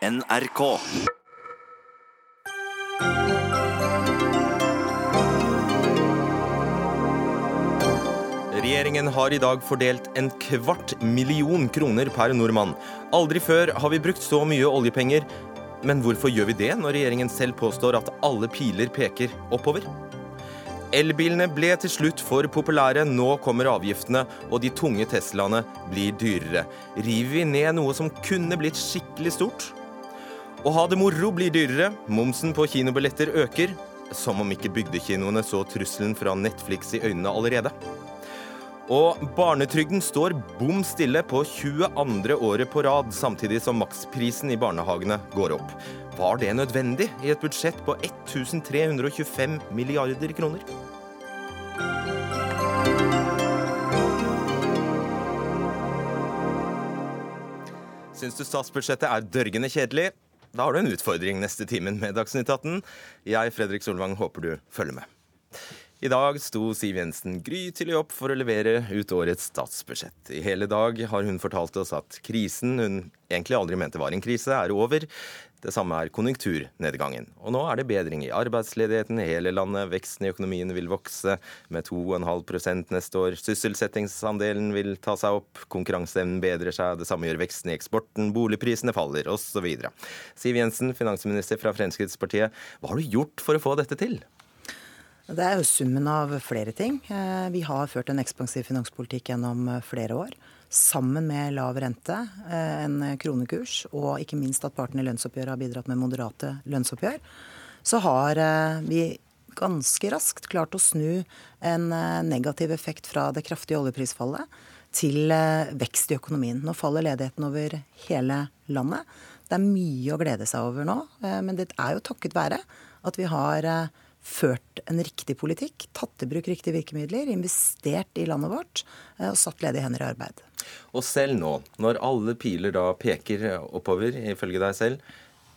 NRK. Regjeringen har i dag fordelt en kvart million kroner per nordmann. Aldri før har vi brukt så mye oljepenger. Men hvorfor gjør vi det når regjeringen selv påstår at alle piler peker oppover? Elbilene ble til slutt for populære. Nå kommer avgiftene, og de tunge Teslaene blir dyrere. River vi ned noe som kunne blitt skikkelig stort? Å ha det moro blir dyrere. Momsen på kinobilletter øker. Som om ikke bygdekinoene så trusselen fra Netflix i øynene allerede. Og barnetrygden står bom stille på 22. året på rad, samtidig som maksprisen i barnehagene går opp. Var det nødvendig i et budsjett på 1325 milliarder kroner? Syns du statsbudsjettet er dørgende kjedelig? Da har du en utfordring neste timen med Dagsnytt 18. Jeg, Fredrik Solvang, håper du følger med. I dag sto Siv Jensen grytidlig opp for å levere ut årets statsbudsjett. I hele dag har hun fortalt oss at krisen hun egentlig aldri mente var en krise, er over. Det samme er konjunkturnedgangen. Og nå er det bedring i arbeidsledigheten i hele landet. Veksten i økonomien vil vokse med 2,5% neste år. Sysselsettingsandelen vil ta seg opp. Konkurranseevnen bedrer seg. Det samme gjør veksten i eksporten. Boligprisene faller, osv. Siv Jensen, finansminister fra Fremskrittspartiet. Hva har du gjort for å få dette til? Det er jo summen av flere ting. Eh, vi har ført en ekspansiv finanspolitikk gjennom flere år. Sammen med lav rente, eh, en kronekurs og ikke minst at partene i lønnsoppgjøret har bidratt med moderate lønnsoppgjør, så har vi ganske raskt klart å snu en negativ effekt fra det kraftige oljeprisfallet til vekst i økonomien. Nå faller ledigheten over hele landet. Det er mye å glede seg over nå, men det er jo takket være at vi har ført en riktig politikk, tatt i bruk riktige virkemidler, investert i landet vårt eh, og satt ledige hender i arbeid. Og selv nå, når alle piler da peker oppover, ifølge deg selv,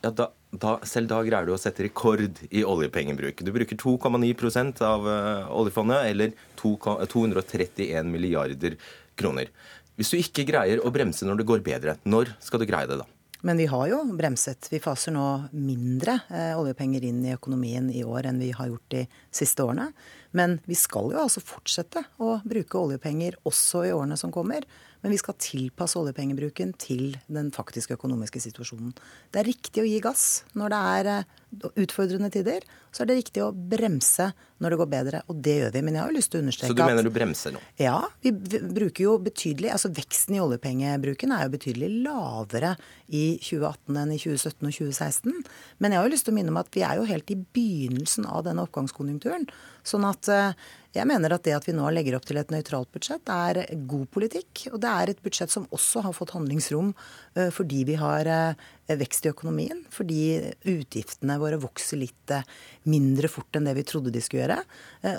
ja, da, da, selv da greier du å sette rekord i oljepengebruk. Du bruker 2,9 av uh, oljefondet, eller 2, 231 milliarder kroner. Hvis du ikke greier å bremse når det går bedre, når skal du greie det da? Men vi har jo bremset. Vi faser nå mindre eh, oljepenger inn i økonomien i år enn vi har gjort de siste årene. Men vi skal jo altså fortsette å bruke oljepenger også i årene som kommer. Men vi skal tilpasse oljepengebruken til den faktiske økonomiske situasjonen. Det er riktig å gi gass når det er eh, utfordrende tider. Så er det riktig å bremse når det går bedre, og det gjør vi. Men jeg har jo lyst til å understreke at Så du mener du bremser nå? Ja, vi bruker jo betydelig Altså veksten i oljepengebruken er jo betydelig lavere i 2018 enn i 2017 og 2016. Men jeg har jo lyst til å minne om at vi er jo helt i begynnelsen av denne oppgangskonjunkturen. Sånn at eh, jeg mener at det at vi nå legger opp til et nøytralt budsjett, er god politikk. Og det er et budsjett som også har fått handlingsrom eh, fordi vi har eh, vekst i økonomien. Fordi utgiftene våre vokser litt mindre fort enn det vi trodde de skulle gjøre.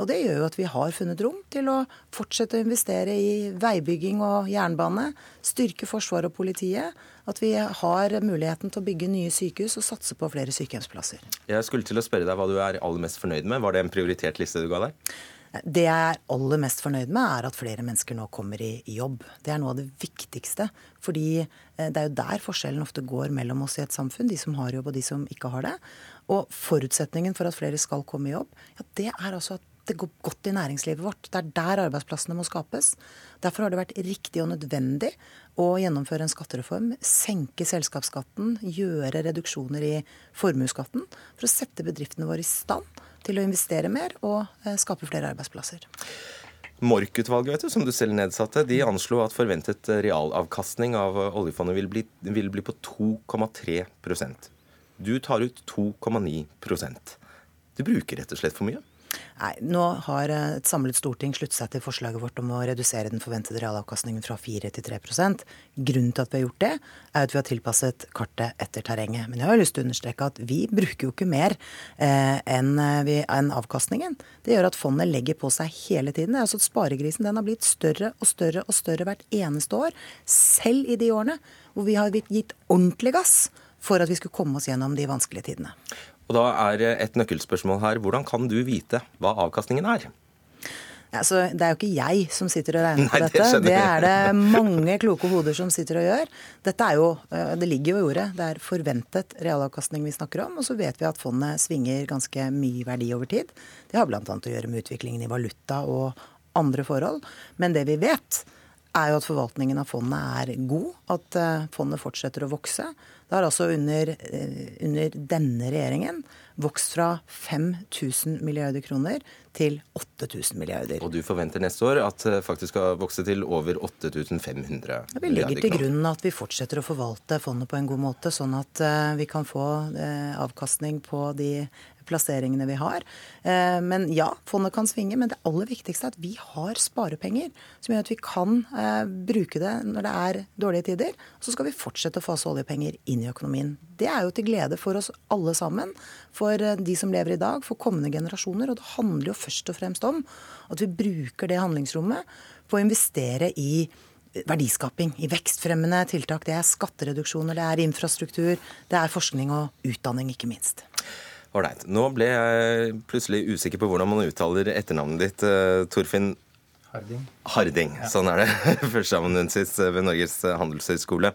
Og det gjør jo at vi har funnet rom til å fortsette å investere i veibygging og jernbane, styrke Forsvaret og politiet. At vi har muligheten til å bygge nye sykehus og satse på flere sykehjemsplasser. Jeg skulle til å spørre deg hva du er aller mest fornøyd med. Var det en prioritert liste du ga deg? Det jeg er aller mest fornøyd med, er at flere mennesker nå kommer i, jobb. Det er noe av det viktigste. Fordi eh, det er jo der forskjellen ofte går mellom oss i et samfunn. De som har jobb og de som ikke har det. Og forutsetningen for at flere skal komme i jobb, ja, det er altså at det går godt i næringslivet vårt. Det er der arbeidsplassene må skapes. Derfor har det vært riktig og nødvendig å gjennomføre en skattereform. Senke selskapsskatten, gjøre reduksjoner i formuesskatten. For å sette bedriftene våre i stand til å investere mer og eh, skape flere arbeidsplasser. Mork-utvalget som du selv nedsatte, de anslo at forventet realavkastning av oljefondet vil bli, vil bli på 2,3% Du tar ut 2,9 Du bruker rett og slett for mye? Nei, Nå har eh, et samlet storting sluttet seg til forslaget vårt om å redusere den forventede realavkastningen fra 4 til 3 Grunnen til at vi har gjort det, er at vi har tilpasset kartet etter terrenget. Men jeg har lyst til å understreke at vi bruker jo ikke mer eh, enn eh, en avkastningen. Det gjør at fondet legger på seg hele tiden. Altså at Sparegrisen den har blitt større og større og større hvert eneste år. Selv i de årene hvor vi har gitt ordentlig gass for at vi skulle komme oss gjennom de vanskelige tidene. Og da er et nøkkelspørsmål her hvordan kan du vite hva avkastningen er? Altså, det er jo ikke jeg som sitter og regner på Nei, det dette. Det er det mange kloke hoder som sitter og gjør. Dette er jo, eh, Det ligger jo i ordet. Det er forventet realavkastning vi snakker om. Og så vet vi at fondet svinger ganske mye verdi over tid. Det har bl.a. å gjøre med utviklingen i valuta og andre forhold. Men det vi vet, er jo at forvaltningen av fondet er god. At eh, fondet fortsetter å vokse. Det har altså under, eh, under denne regjeringen vokst fra 5000 milliarder kroner til 8000 milliarder. Og du forventer neste år at det faktisk skal vokse til over 8500 milliarder? Vi legger til grunn at vi fortsetter å forvalte fondet på en god måte, sånn at eh, vi kan få eh, avkastning på de plasseringene vi har. Eh, Men ja, fondet kan svinge, men det aller viktigste er at vi har sparepenger som gjør at vi kan eh, bruke det når det er dårlige tider. Og så skal vi fortsette å fase oljepenger inn i økonomien. Det er jo til glede for oss alle sammen, for eh, de som lever i dag, for kommende generasjoner. Og det handler jo først og fremst om at vi bruker det handlingsrommet på å investere i verdiskaping, i vekstfremmende tiltak. Det er skattereduksjoner, det er infrastruktur, det er forskning og utdanning, ikke minst. Ålreit. Nå ble jeg plutselig usikker på hvordan man uttaler etternavnet ditt, eh, Torfinn Harding. Harding. Sånn er det. Førsteamanuensis ved Norges handelshøyskole.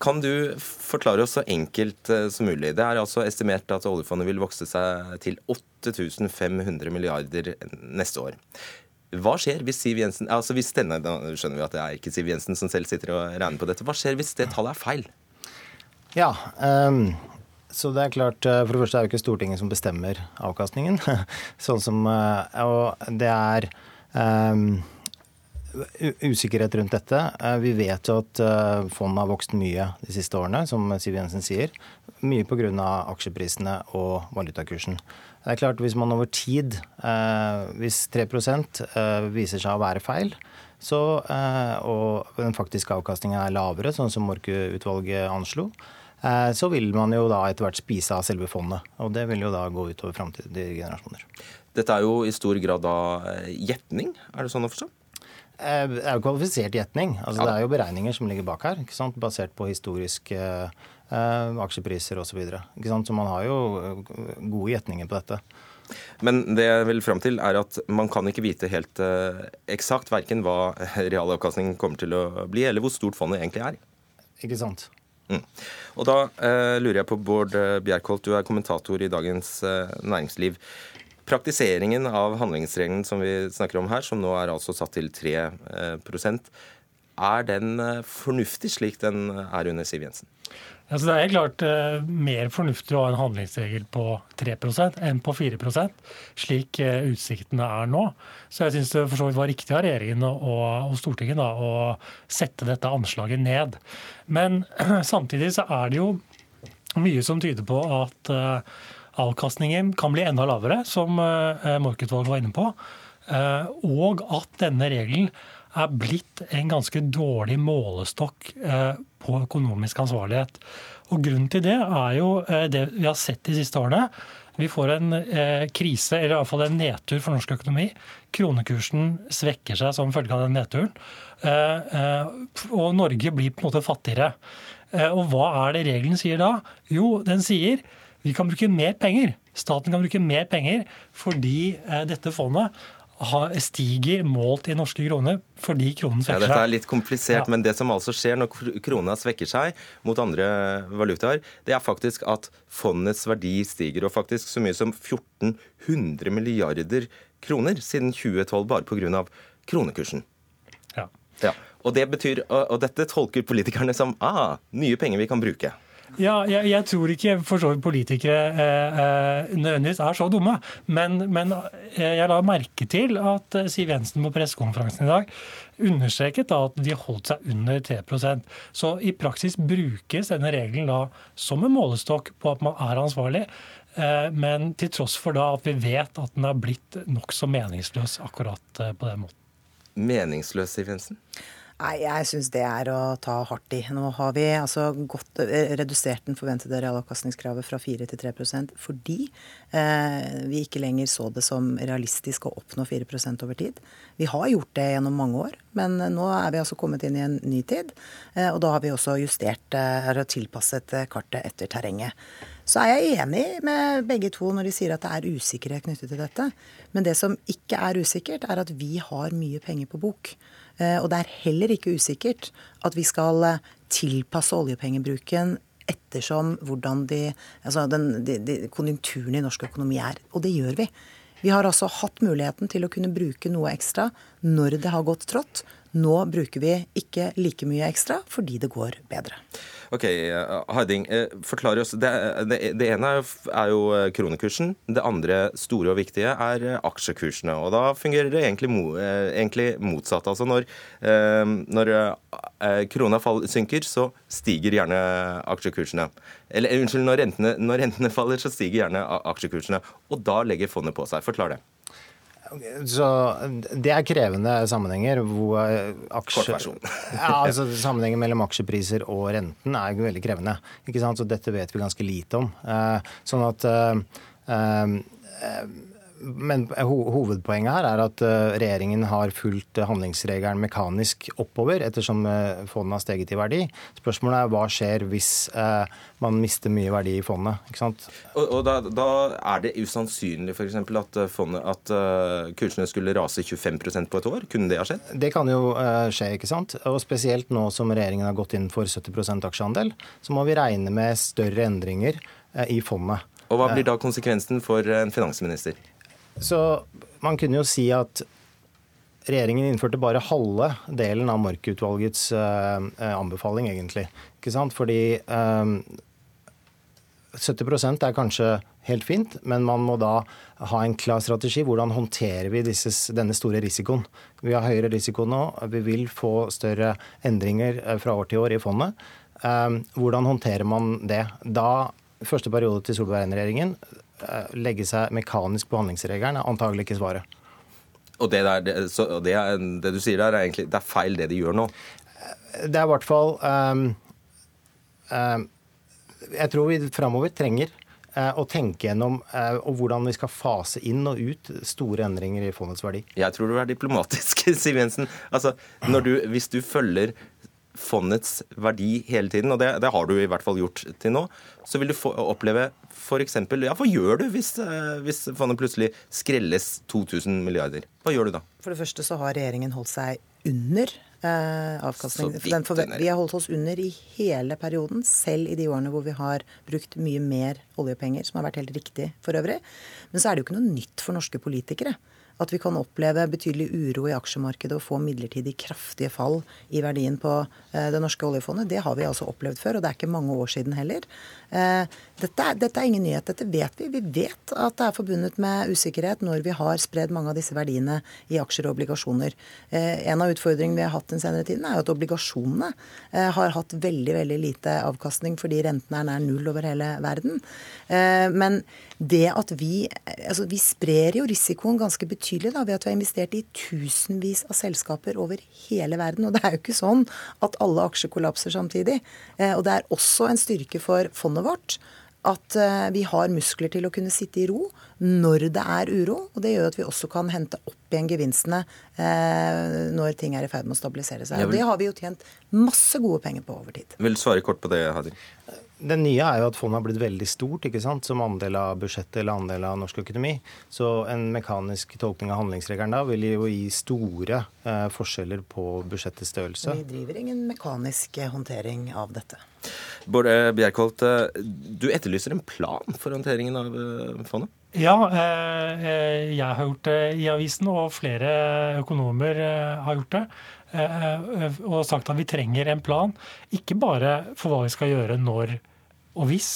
Kan du forklare oss så enkelt eh, som mulig? Det er altså estimert at oljefondet vil vokse seg til 8500 milliarder neste år. Hva skjer hvis Siv Jensen altså hvis denne, Da skjønner vi at det er ikke Siv Jensen som selv sitter og regner på dette. Hva skjer hvis det tallet er feil? Ja, um, så det er klart eh, For det første er det ikke Stortinget som bestemmer avkastningen. sånn som eh, Og det er ehm, u- usikkerhet rundt dette. Eh, Vi vet jo at eh, fondet har vokst mye de siste årene, som Siv Jensen sier. Mye pga. aksjeprisene og valutakursen. Det er klart Hvis man over tid, eh, hvis 3 eh, viser seg å være feil, så, og den faktiske avkastningen er lavere, sånn som Morku-utvalget anslo, så vil man jo da etter hvert spise av selve fondet. Og det vil jo da gå utover framtidige generasjoner. Dette er jo i stor grad da gjetning, er det sånn å forstå? Eh, Det er jo kvalifisert gjetning. Altså, Ja. Det er jo beregninger som ligger bak her, basert på historiske eh, aksjepriser osv. Så, så man har jo eh, gode gjetninger på dette. Men det jeg vil fram til er at man kan ikke vite helt eh, eksakt verken hva realavkastningen kommer til å bli, eller hvor stort fondet egentlig er. Ikke sant? Mm. Og da eh, lurer jeg på, Bård eh, Bjerkholt, du er kommentator i Dagens eh, Næringsliv. Praktiseringen av handlingsregelen som vi snakker om her, som nå er altså satt til 3 eh, er den eh, fornuftig slik den er under Siv Jensen? Altså det er klart eh, mer fornuftig å ha en handlingsregel på 3% enn på 4% slik eh, utsiktene er nå. Så jeg syns det for så vidt var riktig av regjeringen og, og Stortinget da, å sette dette anslaget ned. Men samtidig så er det jo mye som tyder på at eh, avkastningen kan bli enda lavere, som uh, var inne på. eh, og at denne regelen er blitt en ganske dårlig målestokk eh, på økonomisk ansvarlighet. Og Grunnen til det er jo eh, det vi har sett de siste årene. Vi får en eh, krise, eller iallfall en nedtur for norsk økonomi. Kronekursen svekker seg som følge av den nedturen. Eh, eh, og Norge blir på en måte fattigere. Eh, og hva er det regelen sier da? Jo, den sier vi kan bruke mer penger. Staten kan bruke mer penger fordi eh, dette fondet stiger målt i norske kroner fordi kronen svekker seg. Ja, dette er litt komplisert, Ja. men det som altså skjer når kr- krona svekker seg mot andre valutaer, det er faktisk at fondets verdi stiger, og faktisk så mye som 1400 milliarder kroner siden 2012 bare pga. kronekursen. Ja. Ja. Og, det betyr, og, og dette tolker politikerne som ah, nye penger vi kan bruke. Ja, jeg, jeg tror ikke for så vidt politikere eh, eh, nødvendigvis er så dumme. Men, men eh, jeg la merke til at eh, Siv Jensen på pressekonferansen i dag understreket da at de holdt seg under 3% Så i praksis brukes denne regelen da som en målestokk på at man er ansvarlig. Men til tross for da at vi vet at den er blitt nokså meningsløs akkurat på den måten. Meningsløs, Siv Jensen. Nei, jeg syns det er å ta hardt i. Nå har vi altså godt, eh, redusert den forventede realavkastningskravet fra 4 til 3% fordi eh, vi ikke lenger så det som realistisk å oppnå 4% over tid. Vi har gjort det gjennom mange år, men nå er vi altså kommet inn i en ny tid. Eh, og da har vi også justert eh, og tilpasset eh, kartet etter terrenget. Så er jeg enig med begge to når de sier at det er usikkerhet knyttet til dette. Men det som ikke er usikkert, er at vi har mye penger på bok. Eh, og det er heller ikke usikkert at vi skal eh, tilpasse oljepengebruken ettersom hvordan de, altså den, de, de, konjunkturen i norsk økonomi er. Og det gjør vi. Vi har altså hatt muligheten til å kunne bruke noe ekstra når det har gått trått. Nå bruker vi ikke like mye ekstra fordi det går bedre. Ok, Harding, eh, forklar oss. Det, det, det ene er jo eh, kronekursen. Det andre store og viktige er eh, aksjekursene. Og da fungerer det egentlig, egentlig motsatt. Altså når, når krona synker, så stiger gjerne aksjekursene. Eller unnskyld, når rentene, når rentene faller, så stiger gjerne aksjekursene. Og da legger fondet på seg. Forklar det. Så Det er krevende sammenhenger. hvor aksje... ja, altså Sammenhengen mellom aksjepriser og renten er jo veldig krevende. ikke sant? Så dette vet vi ganske lite om. Eh, sånn at eh, eh, men hovedpoenget her er at eh, regjeringen har fulgt handlingsregelen mekanisk oppover ettersom eh, fondet har steget i verdi. Spørsmålet er hva skjer hvis eh, man mister mye verdi i fondet. ikke sant? Og, og da, da, er det usannsynlig f.eks. At, fondet, at kursene skulle rase 25% på et år? Kunne det ha skjedd? Det kan jo skje, ikke sant. Og spesielt nå som regjeringen har gått inn for 70% aksjeandel, så må vi regne med større endringer i fondet. Og Hva blir da konsekvensen for en finansminister? Så man kunne jo si at regjeringen innførte bare halve delen av Mork-utvalgets uh, anbefaling, egentlig. Ikke sant? Fordi um, 70% er kanskje helt fint, men man må da ha en klar strategi. Hvordan håndterer vi disse, denne store risikoen? Vi har høyere risiko nå. Vi vil få større endringer fra år til år i fondet. Hvordan håndterer man det? Da første periode til Solberg regjeringen Eh, legge seg mekanisk på handlingsregelen, er antagelig ikke svaret. Og det, der, det, det, det, du sier der, er egentlig det er feil det de gjør nå? Det er i hvert fall um, um, Jeg tror vi framover trenger uh, å tenke gjennom og hvordan vi skal fase inn og ut store endringer i fondets verdi. Jeg tror du er diplomatisk, Siv Jensen. Altså, du, hvis du følger fondets verdi hele tiden, og det, det, har du i hvert fall gjort til nå, så vil du få oppleve f.eks. Ja, hva gjør du hvis, eh, hvis fondet plutselig skrelles 2000 milliarder? Hva gjør du da? For det første så har regjeringen holdt seg under eh, avkastning. vi har holdt oss under i hele perioden, selv i de årene hvor vi har brukt mye mer oljepenger, som har vært helt riktig for øvrig. Men så er det jo ikke noe nytt for norske politikere at vi kan oppleve betydelig uro i aksjemarkedet og få midlertidig kraftige fall i verdien på eh, det norske oljefondet. Det har vi altså opplevd før, og det er ikke mange år siden heller. Eh, dette er, dette er ingen nyhet, dette vet vi. Vi vet at det er forbundet med usikkerhet når vi har spredd mange av disse verdiene i aksjer og obligasjoner. Eh, en av utfordringene vi har hatt den senere tiden, er at obligasjonene har hatt veldig, veldig lite avkastning fordi rentene er nær null over hele verden. Men det at vi Altså, vi sprer jo risikoen ganske betydelig da, ved at vi har investert i tusenvis av selskaper over hele verden. Og det er jo ikke sånn at alle aksjer kollapser samtidig. Eh, og det er også en styrke for fondet vårt at eh, vi har muskler til å kunne sitte i ro når det er uro. Og det gjør at vi også kan hente opp igjen gevinstene eh, når ting er i ferd med å stabilisere seg. Og det har vi jo tjent masse gode penger på over tid. Vil du svare kort på det, Hadir? Det nye er jo at fondet har blitt veldig stort ikke sant, som andel av budsjettet eller andel av norsk økonomi. Så en mekanisk tolkning av handlingsregelen da vil jo gi store eh, forskjeller på budsjettets størrelse. Vi driver ingen mekanisk håndtering av dette. Bård Bjerkholt, eh, du etterlyser en plan for håndteringen av eh, fondet? Ja, eh, jeg har gjort det i avisen, og flere økonomer har gjort det. Og sagt at vi trenger en plan, ikke bare for hva vi skal gjøre når og hvis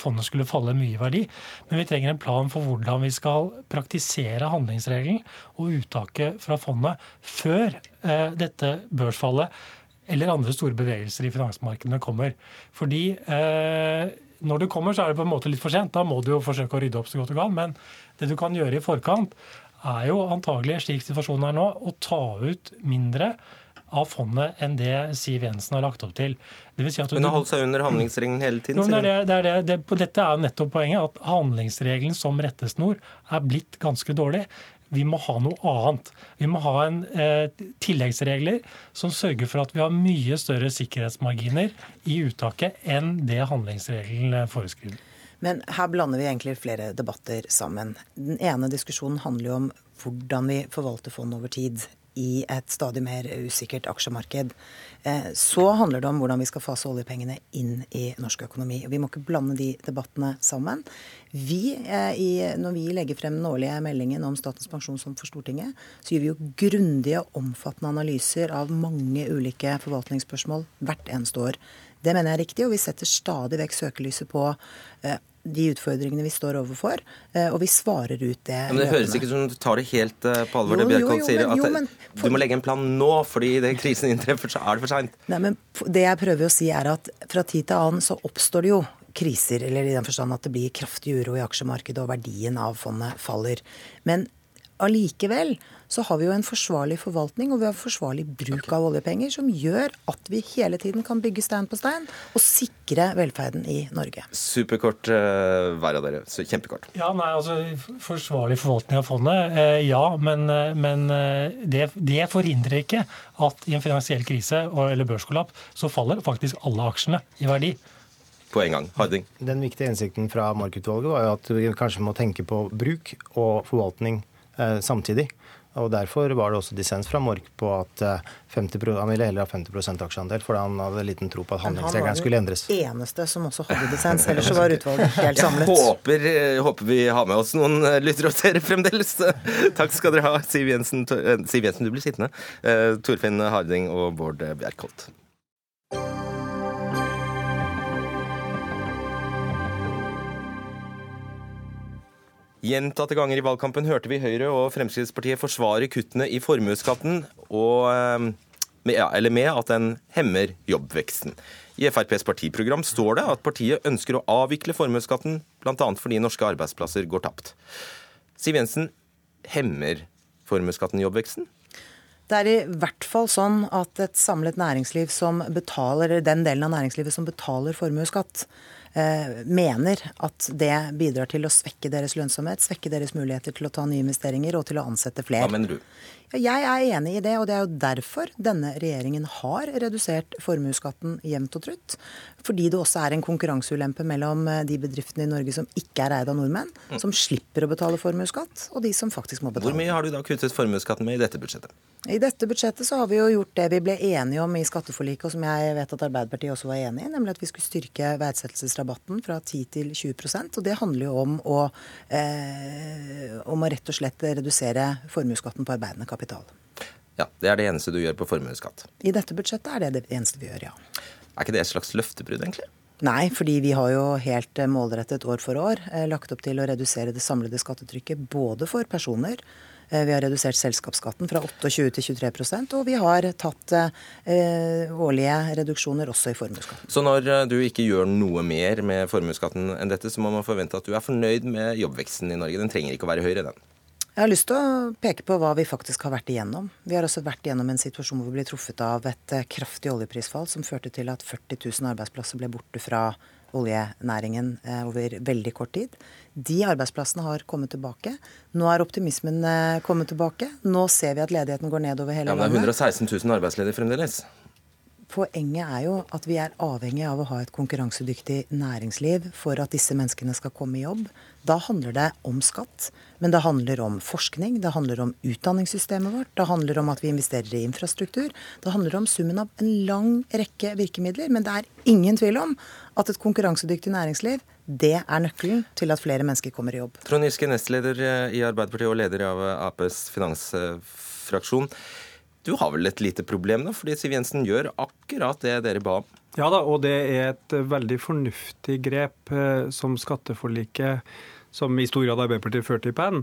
fondet skulle falle mye i verdi, men vi trenger en plan for hvordan vi skal praktisere handlingsregelen og uttaket fra fondet før dette børsfallet eller andre store bevegelser i finansmarkedene kommer. Fordi eh, når det kommer, så er det på en måte litt for sent. Da må du jo forsøke å rydde opp så godt du kan. Men det du kan gjøre i forkant, er jo antagelig, slik situasjonen er nå, å ta ut mindre av fondet enn det Siv Jensen har lagt opp til. Det vil si at Hun har holdt seg under handlingsregelen hele tiden? No, det er det, det, er det, dette er nettopp poenget, at handlingsregelen som rettesnor er blitt ganske dårlig. Vi må ha noe annet. Vi må ha en eh, tilleggsregler som sørger for at vi har mye større sikkerhetsmarginer i uttaket enn det handlingsregelen foreskriver. Men her blander vi egentlig flere debatter sammen. Den ene diskusjonen handler jo om hvordan vi forvalter fond over tid i et stadig mer usikkert aksjemarked. Eh, så handler det om hvordan vi skal fase oljepengene inn i norsk økonomi. Vi må ikke blande de debattene sammen. Vi, eh, når vi legger frem den årlige meldingen om Statens pensjonsfond for Stortinget, så gjør vi jo grundige og omfattende analyser av mange ulike forvaltningsspørsmål hvert eneste år. Det mener jeg er riktig, og vi setter stadig vekk søkelyset på eh, de utfordringene vi står overfor, eh, og vi svarer ut det. Ja, men Det høres ikke som du tar det helt eh, på alvor, jo, det Bjerkholt sier. at men, Du må legge en plan nå, fordi det krisen inntreffer, så er det for seint. Det jeg prøver å si, er at fra tid til annen så oppstår det jo kriser, eller i den forstand at det blir kraftig uro i aksjemarkedet og verdien av fondet faller. Men allikevel så har vi jo en forsvarlig forvaltning og vi har forsvarlig bruk av oljepenger som gjør at vi hele tiden kan bygge stein på stein og sikre velferden i Norge. Superkort uh, hver av dere. Så kjempekort. Ja, nei, altså Forsvarlig forvaltning av fondet, uh, ja. Men, uh, men det, det, forhindrer ikke at i en finansiell krise eller børskollaps så faller faktisk alle aksjene i verdi på en gang. Harding? Den viktige innsikten fra Mark-utvalget var jo at vi kanskje må tenke på bruk og forvaltning eh, samtidig. Og Derfor var det også dissens fra Mork på at 50 eh, han ville heller ha 50% aksjeandel, fordi han hadde liten tro på at handlingsregelen skulle endres. Han var den eneste som også hadde dissens, ellers så var utvalget helt samlet. Jeg håper, eh, håper, vi har med oss noen eh, lyttere og seere fremdeles. Takk skal dere ha, Siv Jensen, Siv Jensen du blir sittende, Torfinn Harding og Bård Bjerkholt. Gjentatte ganger i valgkampen hørte vi Høyre og Fremskrittspartiet forsvare kuttene i formuesskatten, eh, eller med at den hemmer jobbveksten. I FrPs partiprogram står det at partiet ønsker å avvikle formuesskatten, bl.a. fordi norske arbeidsplasser går tapt. Siv Jensen, hemmer formuesskatten jobbveksten? Det er i hvert fall sånn at et samlet næringsliv som betaler, den delen av næringslivet som betaler formuesskatt, mener at det bidrar til å svekke deres lønnsomhet, svekke deres muligheter til å ta nye investeringer og til å ansette flere. Hva mener du? Jeg er enig i det, og det er jo derfor denne regjeringen har redusert formuesskatten jevnt og trutt. Fordi det også er en konkurranseulempe mellom eh, de bedriftene i Norge som ikke er eid av nordmenn, mm. som slipper å betale formuesskatt, og de som faktisk må betale. Hvor mye har du da kuttet formuesskatten med i dette budsjettet? I dette budsjettet så har vi jo gjort det vi ble enige om i skatteforliket, og som jeg vet at Arbeiderpartiet også var enig i, nemlig at vi skulle styrke verdsettelsesrabatten fra 10 til 20% Og det handler jo om å, eh, om å rett og slett redusere formuesskatten på arbeidende kapital. Ja, Det er det eneste du gjør på formuesskatt? I dette budsjettet er det det eneste vi gjør, ja. Er ikke det et slags løftebrudd, egentlig? Nei, fordi vi har jo helt målrettet år for år eh, lagt opp til å redusere det samlede skattetrykket både for personer Eh, vi har redusert selskapsskatten fra 28 til 23% og vi har tatt eh, årlige reduksjoner også i formuesskatten. Så når eh, du ikke gjør noe mer med formuesskatten enn dette, så må man forvente at du er fornøyd med jobbveksten i Norge? Den trenger ikke å være høyere, den? Jeg har lyst til å peke på hva vi faktisk har vært igjennom. Vi har også vært igjennom en situasjon hvor vi ble truffet av et kraftig oljeprisfall som førte til at 40 000 arbeidsplasser ble borte fra oljenæringen over veldig kort tid. De arbeidsplassene har kommet tilbake. Nå er optimismen eh, kommet tilbake. Nå ser vi at ledigheten går ned over hele landet. Ja, men det er 116 000 arbeidsledige fremdeles. Poenget er jo at vi er avhengig av å ha et konkurransedyktig næringsliv for at disse menneskene skal komme i jobb. Da handler det om skatt, men det handler om forskning, det handler om utdanningssystemet vårt, det handler om at vi investerer i infrastruktur. Det handler om summen av en lang rekke virkemidler. Men det er ingen tvil om at et konkurransedyktig næringsliv det er nøkkelen til at flere mennesker kommer i jobb. Trond Giske, nestleder i Arbeiderpartiet og leder av Aps finansfraksjon. Du har vel et lite problem, da, fordi Siv Jensen gjør akkurat det dere ba om? Ja da, og det er et veldig fornuftig grep eh, som skatteforliket som i stor grad Arbeiderpartiet førte i penn,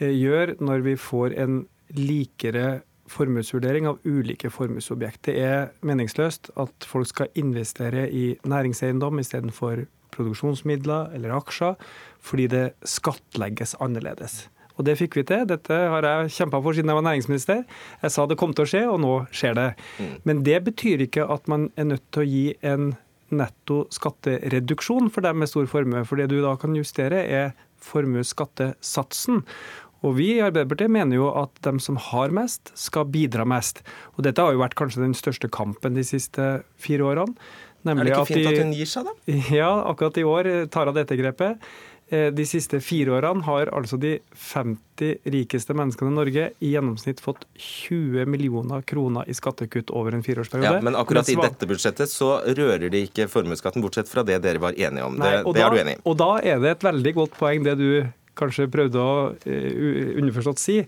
eh, gjør når vi får en likere formuesvurdering av ulike formuesobjekt. Det er meningsløst at folk skal investere i næringseiendom istedenfor produksjonsmidler eller aksjer, fordi det skattlegges annerledes. Og det fikk vi til. Dette har jeg kjempa for siden jeg var næringsminister. Jeg sa det kom til å skje, og nå skjer det. Mm. Men det betyr ikke at man er nødt til å gi en netto skattereduksjon for dem med stor formue. For det du da kan justere, er formuesskattesatsen. Og Vi i Arbeiderpartiet mener jo at de som har mest, skal bidra mest. Og Dette har jo vært kanskje den største kampen de siste fire årene. er det ikke fint at hun gir seg, da? Ja, akkurat i år tar hun dette grepet. Eh, de siste fire årene har altså de 50 rikeste menneskene i Norge i gjennomsnitt fått 20 millioner kroner i skattekutt over en fireårsperiode. Ja, men akkurat i dette budsjettet så rører de ikke formuesskatten, bortsett fra det dere var enige om. Nei, det, det da, er du enig i? Og da er det et veldig godt poeng det du kanskje prøvde å uh, underforstått si,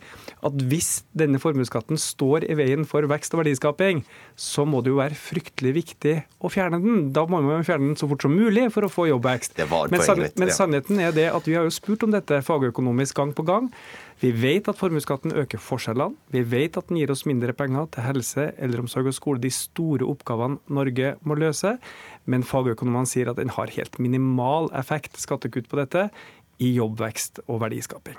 at hvis denne formuesskatten står i veien for vekst og verdiskaping, så må det jo være fryktelig viktig å fjerne den. Da må man fjerne den så fort som mulig for å få jobbvekst. Men, san men sannheten er det at vi har jo spurt om dette fagøkonomisk gang på gang. Vi vet at formuesskatten øker forskjellene. Vi vet at den gir oss mindre penger til helse, eldreomsorg og skole, de store oppgavene Norge må løse. Men fagøkonomene sier at den har helt minimal effekt, skattekutt på dette i jobbvekst og verdiskaping.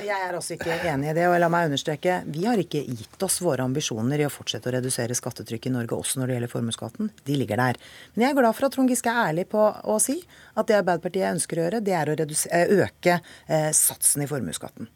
Jeg er også ikke enig i det. og la meg understreke, Vi har ikke gitt oss våre ambisjoner i å fortsette å redusere skattetrykket i Norge, også når det gjelder formuesskatten. De ligger der. Men jeg er glad for at Trond Giske er ærlig på å si at det Arbeiderpartiet ønsker å gjøre, det er å eh, øke eh, satsen i formuesskatten.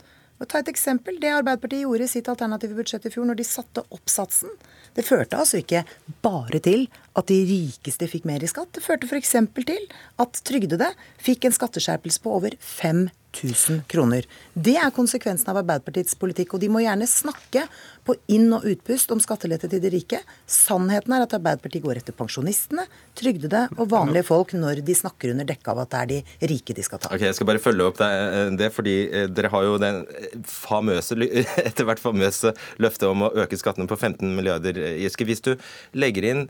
Ta et eksempel. Det Arbeiderpartiet gjorde i sitt alternative budsjett i fjor, når de satte opp satsen, det førte altså ikke bare til at de rikeste fikk mer i skatt. Det førte f.eks. til at trygdede fikk en skatteskjerpelse på over 5000 kroner. Det er konsekvensen av Arbeiderpartiets politikk. Og de må gjerne snakke på inn- og utpust om skattelette til de rike. Sannheten er at Arbeiderpartiet går etter pensjonistene, trygdede og vanlige folk når de snakker under dekke av at det er de rike de skal ta. Ok, Jeg skal bare følge opp det, fordi eh, dere har jo den famøse, etter hvert famøse løftet om å øke skattene på 15 milliarder, Giske. Hvis du legger inn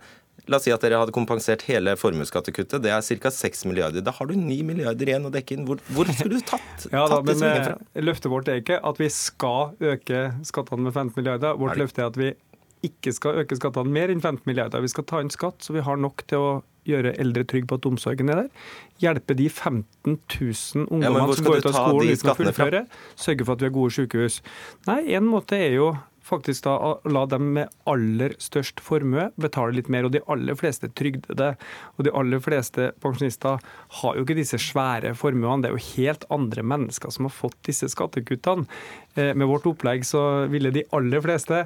La oss si at dere hadde kompensert hele formuesskattekuttet. Det er ca. 6 milliarder. Da har du 9 milliarder igjen å dekke inn. Hvor, hvor skulle du tatt, ja, da, tatt disse pengene fra? Løftet vårt er ikke at vi skal øke skattene med 15 milliarder. Vårt løfte er at vi ikke skal øke skattene mer enn 15 milliarder. Vi skal ta inn skatt så vi har nok til å gjøre eldre trygge på at omsorgen er der. Hjelpe de 15 000 ungdommene ja, som går ut av skolen uten å fullføre. Sørge for at vi har gode sykehus. Nei, en måte er jo faktisk da la dem med aller størst formue betale litt mer. Og de aller fleste trygdede og de aller fleste pensjonister har jo ikke disse svære formuene. Det er jo helt andre mennesker som har fått disse skattekuttene. Eh, med vårt opplegg så ville de aller fleste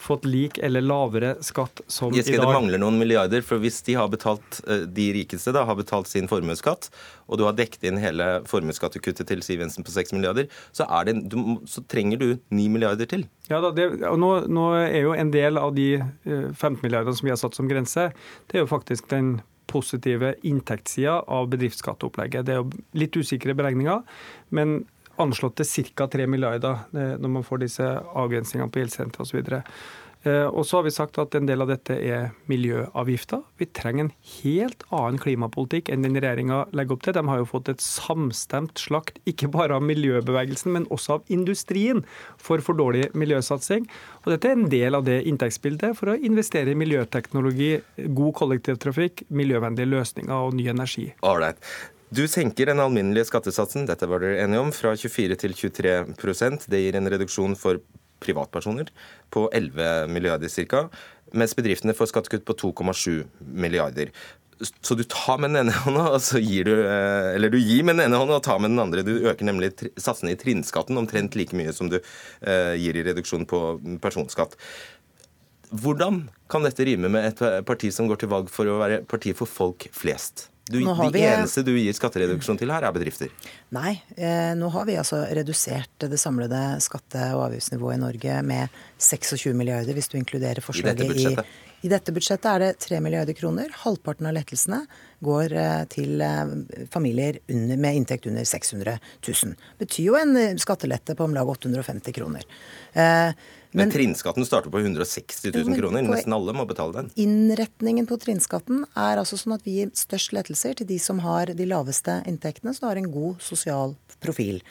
fått lik eller lavere skatt som i dag. Det mangler noen milliarder, for hvis de, har betalt, eh, de rikeste da, har betalt sin formuesskatt, og du har dekket inn hele formuesskattekuttet til Siv Jensen på 6 milliarder, så, det, du, så trenger du 9 milliarder til. Ja, da, det, og nå, nå, er jo en del av de 15 eh, milliardene som vi har satt som grense, det er jo faktisk den positive inntektssida av bedriftsskatteopplegget. Det er jo litt usikre beregninger, men anslått til ca. 3 milliarder eh, når man får disse avgrensningene på gjeldsrente osv. Eh, og så har vi sagt at en del av dette er miljøavgifter. Vi trenger en helt annen klimapolitikk enn den regjeringa legger opp til. De har jo fått et samstemt slakt, ikke bare av miljøbevegelsen, men også av industrien, for for dårlig miljøsatsing. Og dette er en del av det inntektsbildet for å investere i miljøteknologi, god kollektivtrafikk, miljøvennlige løsninger og ny energi. Alright. Du senker den alminnelige skattesatsen dette var dere enige om, fra 24 til 23% Det gir en reduksjon for privatpersoner på 11 milliarder ca., mens bedriftene får skattekutt på 2,7 milliarder. Så du tar med den ene hånda, og så gir du eh, Eller du gir med den ene hånda og tar med den andre. Du øker nemlig satsene i trinnskatten omtrent like mye som du eh, gir i reduksjon på personskatt. Hvordan kan dette rime med et parti som går til valg for å være parti for folk flest? Du, de vi... eneste du gir skattereduksjon til her, er bedrifter? Nei. Eh, nå har vi altså redusert det samlede skatte- og avgiftsnivået i Norge med 26 milliarder, hvis du inkluderer forslaget i dette, i, i dette budsjettet er det 3 milliarder kroner. Halvparten av lettelsene går eh, til eh, familier under, med inntekt under 600 000. Betyr jo en eh, skattelette på om lag 850 kroner. Eh, men, men trinnskatten starter på 160 000 kroner. Nesten alle må betale den. Innretningen på trinnskatten er altså sånn at vi gir størst lettelser til de som har de laveste inntektene, som har en god sosial profil.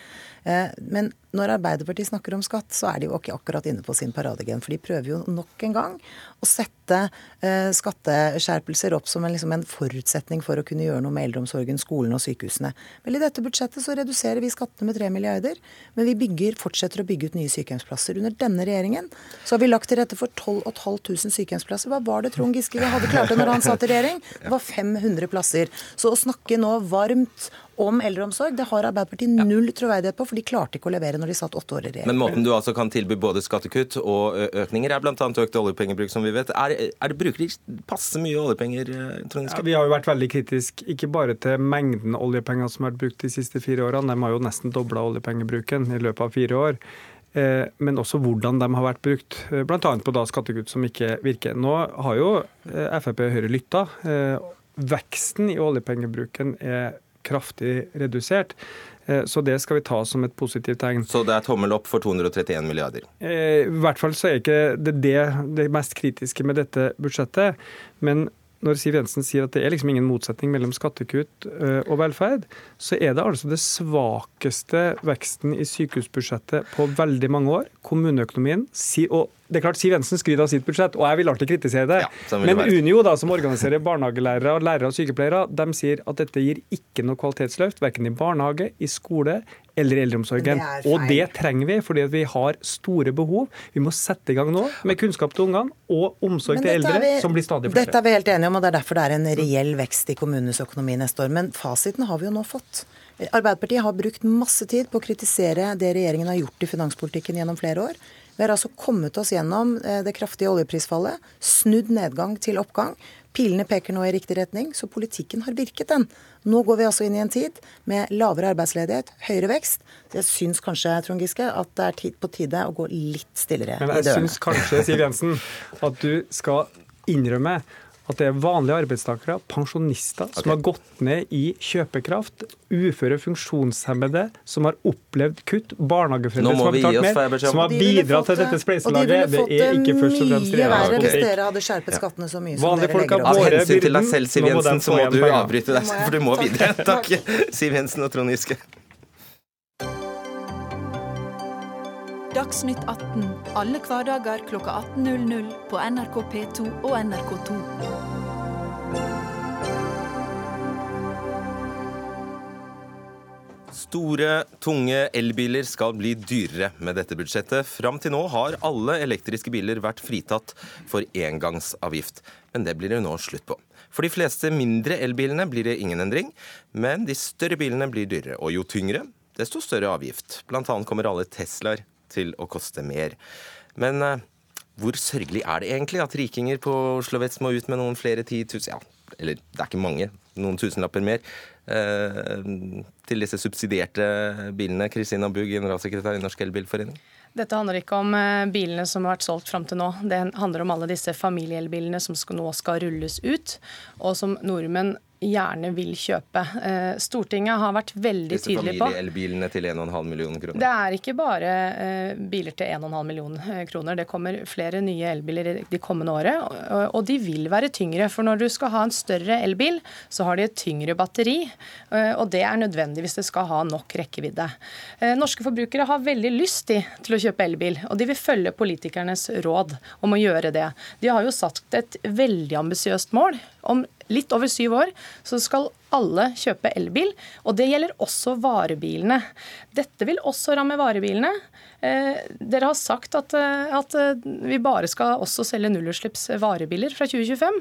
Eh, men når Arbeiderpartiet snakker om skatt, så er de jo ikke akkurat inne på sin paradegen. For de prøver jo nok en gang å sette eh, skatteskjerpelser opp som en, liksom en forutsetning for å kunne gjøre noe med eldreomsorgen, skolen og sykehusene. Vel, I dette budsjettet så reduserer vi skattene med 3 milliarder, men vi bygger, fortsetter å bygge ut nye sykehjemsplasser. Under denne regjeringen så har vi lagt til rette for 12 500 sykehjemsplasser. Hva var det Trond Giske hadde klart det når han satt i regjering? Det var 500 plasser. Så å snakke nå varmt om eldreomsorg. Det har Arbeiderpartiet null troverdighet på, for de klarte ikke å levere når de satt åtte år i regjering. Men måten du altså kan tilby både skattekutt og økninger, er bl.a. økt oljepengebruk, som vi vet. Er, er det Bruker de passe mye oljepenger? Trond ja, vi har jo vært veldig kritisk, ikke bare til mengden oljepenger som har vært brukt de siste fire årene. De har jo nesten dobla oljepengebruken i løpet av fire år eh, men også hvordan de har vært brukt, bl.a. på da skattekutt som ikke virker. Nå har jo Frp og Høyre lytta. Veksten i oljepengebruken er kraftig redusert. Eh, så det skal vi ta som et positivt tegn. Så det er tommel opp for 231 milliarder? Eh, I hvert fall så er ikke det det, det mest kritiske med dette budsjettet. Men når Siv Jensen sier at det er liksom ingen motsetning mellom skattekutt eh, og velferd, så er det altså det svakeste veksten i sykehusbudsjettet på veldig mange år. Kommuneøkonomien og det er klart Siv Jensen skryter av sitt budsjett, og jeg vil alltid kritisere det. Ja, Men Unio, da, som organiserer barnehagelærere, lærere og sykepleiere, de sier at dette gir ikke noe kvalitetsløft, verken i barnehage, i skole eller i eldreomsorgen. Det og det trenger vi, fordi vi har store behov. Vi må sette i gang nå med kunnskap til ungene og omsorg til eldre, vi, som blir stadig flere. Dette er vi helt enige om, og det er derfor det er en reell vekst i kommunenes økonomi neste år. Men fasiten har vi jo nå fått. Arbeiderpartiet har brukt masse tid på å kritisere det regjeringen har gjort i finanspolitikken gjennom flere år. Vi har altså kommet oss gjennom eh, det kraftige oljeprisfallet, snudd nedgang til oppgang. Pilene peker nå i riktig retning, så politikken har virket, den. Nå går vi altså inn i en tid med lavere arbeidsledighet, høyere vekst. Så jeg syns kanskje, Trond Giske, at det er tid på tide å gå litt stillere Men jeg syns kanskje, Siv Jensen, at du skal innrømme at det er vanlige arbeidstakere, pensjonister, okay. som har gått ned i kjøpekraft, uføre funksjonshemmede som har opplevd kutt, barnehageforeldre som har betalt mer, som har bidratt til dette spleiselaget. Det er ikke først og fremst regjeringens politikk. Hvis dere hadde skjerpet skattene så mye som dere legger opp Av hensyn til deg selv, Siv Jensen, så må du avbryte deg, for du må videre. Takk, Siv Jensen og Trond Giske. Dagsnytt 18 alle hverdager kl 18.00 på NRK P2 og NRK2. Store, tunge elbiler skal bli dyrere med dette budsjettet. Fram til nå har alle elektriske biler vært fritatt for engangsavgift. Men det blir det nå slutt på. For de fleste mindre elbilene blir det ingen endring, men de større bilene blir dyrere. Og jo tyngre, desto større avgift. Blant annet kommer alle Teslaer til å koste mer. Men eh, hvor sørgelig er det egentlig at rikinger på Oslo vest må ut med noen flere titusen ja, eller det er ikke mange, noen tusenlapper mer, eh, til disse subsidierte bilene. Kristina Bugg, generalsekretær i Norsk Elbilforening. Dette handler ikke om eh, bilene som har vært solgt fram til nå. Det handler om alle disse familieelbilene som nå skal rulles ut, og som nordmenn gjerne vil kjøpe. Eh, Stortinget har vært veldig tydelig på Disse familieelbilene til 1,5 millioner kroner? Det er ikke bare eh, biler til 1,5 millioner eh, kroner. Det kommer flere nye elbiler de kommende året, og de vil være tyngre. For når du skal ha en større elbil, så har de et tyngre batteri, og det er nødvendig hvis det skal ha nok rekkevidde. Norske forbrukere har veldig lyst til å kjøpe elbil, og de vil følge politikernes råd om å gjøre det. De har jo satt et veldig ambisiøst mål om litt over syv år så skal alle kjøpe elbil, og det gjelder også varebilene. Dette vil også ramme varebilene. Eh, dere har sagt at, eh, at, eh, vi bare skal også selge nullutslipps varebiler fra 2025.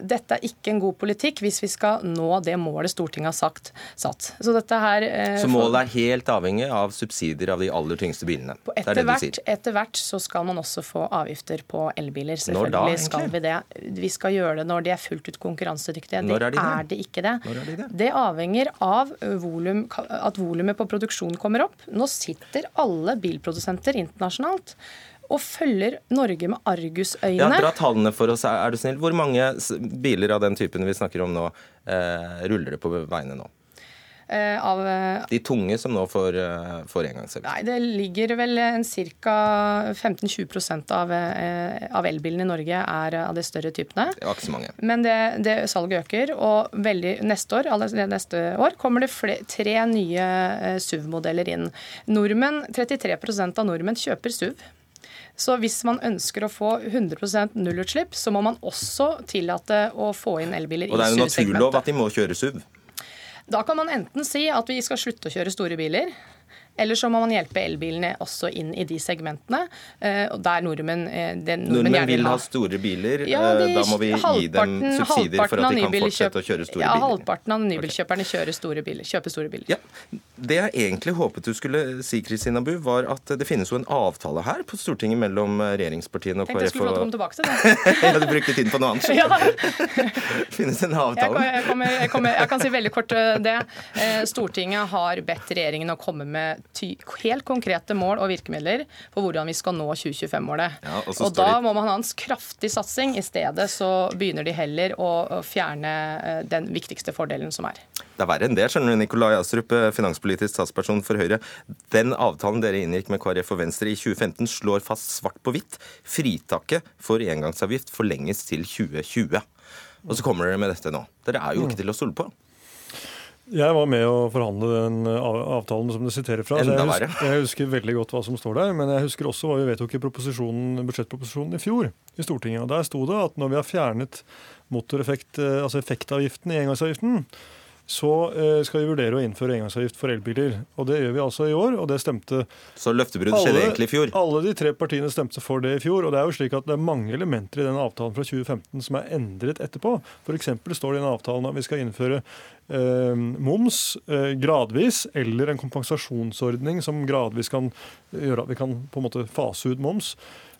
Dette er ikke en god politikk hvis vi skal nå det målet Stortinget har sagt, satt. Så, her, så målet er helt avhengig av subsidier av de aller tyngste bilene? Etter hvert, etter hvert så skal man også få avgifter på elbiler. Selvfølgelig da, skal vi det. Vi skal gjøre det når de er fullt ut konkurransedyktige. Når er, de det? er det ikke det. Når er de det? Det avhenger av volum, at volumet på produksjonen kommer opp. Nå sitter alle bilprodusenter internasjonalt og følger Norge med argusøyne. Ja, Dra tallene for oss, er du snill. Hvor mange biler av den typen vi snakker om nå, eh, ruller det på veiene nå? Eh, av eh, De tunge som nå får, eh, får engangsavgift? Nei, det ligger vel en ca. 15-20 av, av elbilene i Norge er av de større typene. Det var ikke så mange. Men det, det salget øker, og veldig, neste år, neste år kommer det fler, tre nye SUV-modeller inn. Nordmenn, 33% av nordmenn kjøper SUV. Så hvis man ønsker å få 100% nullutslipp, så må man også tillate å få inn elbiler i SUV-segmentet. Og det er jo naturlov at de må kjøre SUV. Da kan man enten si at vi skal slutte å kjøre store biler. Eller så må man hjelpe elbilene også inn i de segmentene eh, og der nordmenn, eh, nordmenn vil ha store biler. Ja, eh, de- da må vi gi dem subsidier for at de kan fortsette å kjøre store ja, biler. halvparten av nybilkjøperne kjører store biler, kjøper store biler. Ja, Det jeg egentlig håpet du skulle si, Kristina Bu, var at det finnes jo en avtale her på Stortinget mellom regjeringspartiene og Tenkte jeg skulle få lov til å komme tilbake til det. ja, du brukte tiden på noe annet. Ja. Finnes en avtale. jeg, kommer, jeg, kommer, jeg kan si veldig kort det. Stortinget har bedt regjeringen å komme med helt konkrete mål og virkemidler for hvordan vi skal nå 2025-målet. Ja, og og da må man ha en kraftig satsing. I stedet så begynner de heller å, fjerne eh, den viktigste fordelen som er. Det er verre enn det, skjønner du, Nikolai Astrup, eh, finanspolitisk statsperson for Høyre. Den avtalen dere inngikk med KrF og Venstre i 2015 slår fast svart på hvitt. Fritaket for engangsavgift forlenges til 2020. Og så kommer dere med dette nå. Dere er jo ikke til å stole på. Jeg var med å forhandle den avtalen som du siterer fra. jeg, husker, jeg husker veldig godt hva som står der. Men jeg husker også hva vi vedtok i proposisjonen, budsjettproposisjonen i fjor i Stortinget. og Der sto det at når vi har fjernet motoreffekt, eh, altså effektavgiften i engangsavgiften, så eh, skal vi vurdere å innføre engangsavgift for elbiler. Og Det gjør vi altså i år, og det stemte Så løftebrudd skjedde egentlig i fjor. alle de tre partiene stemte for det i fjor. og Det er jo slik at det er mange elementer i den avtalen fra 2015 som er endret etterpå. F.eks. står det i den avtalen at vi skal innføre eh, moms eh, gradvis, eller en kompensasjonsordning som gradvis kan gjøre at vi kan på en måte fase ut moms.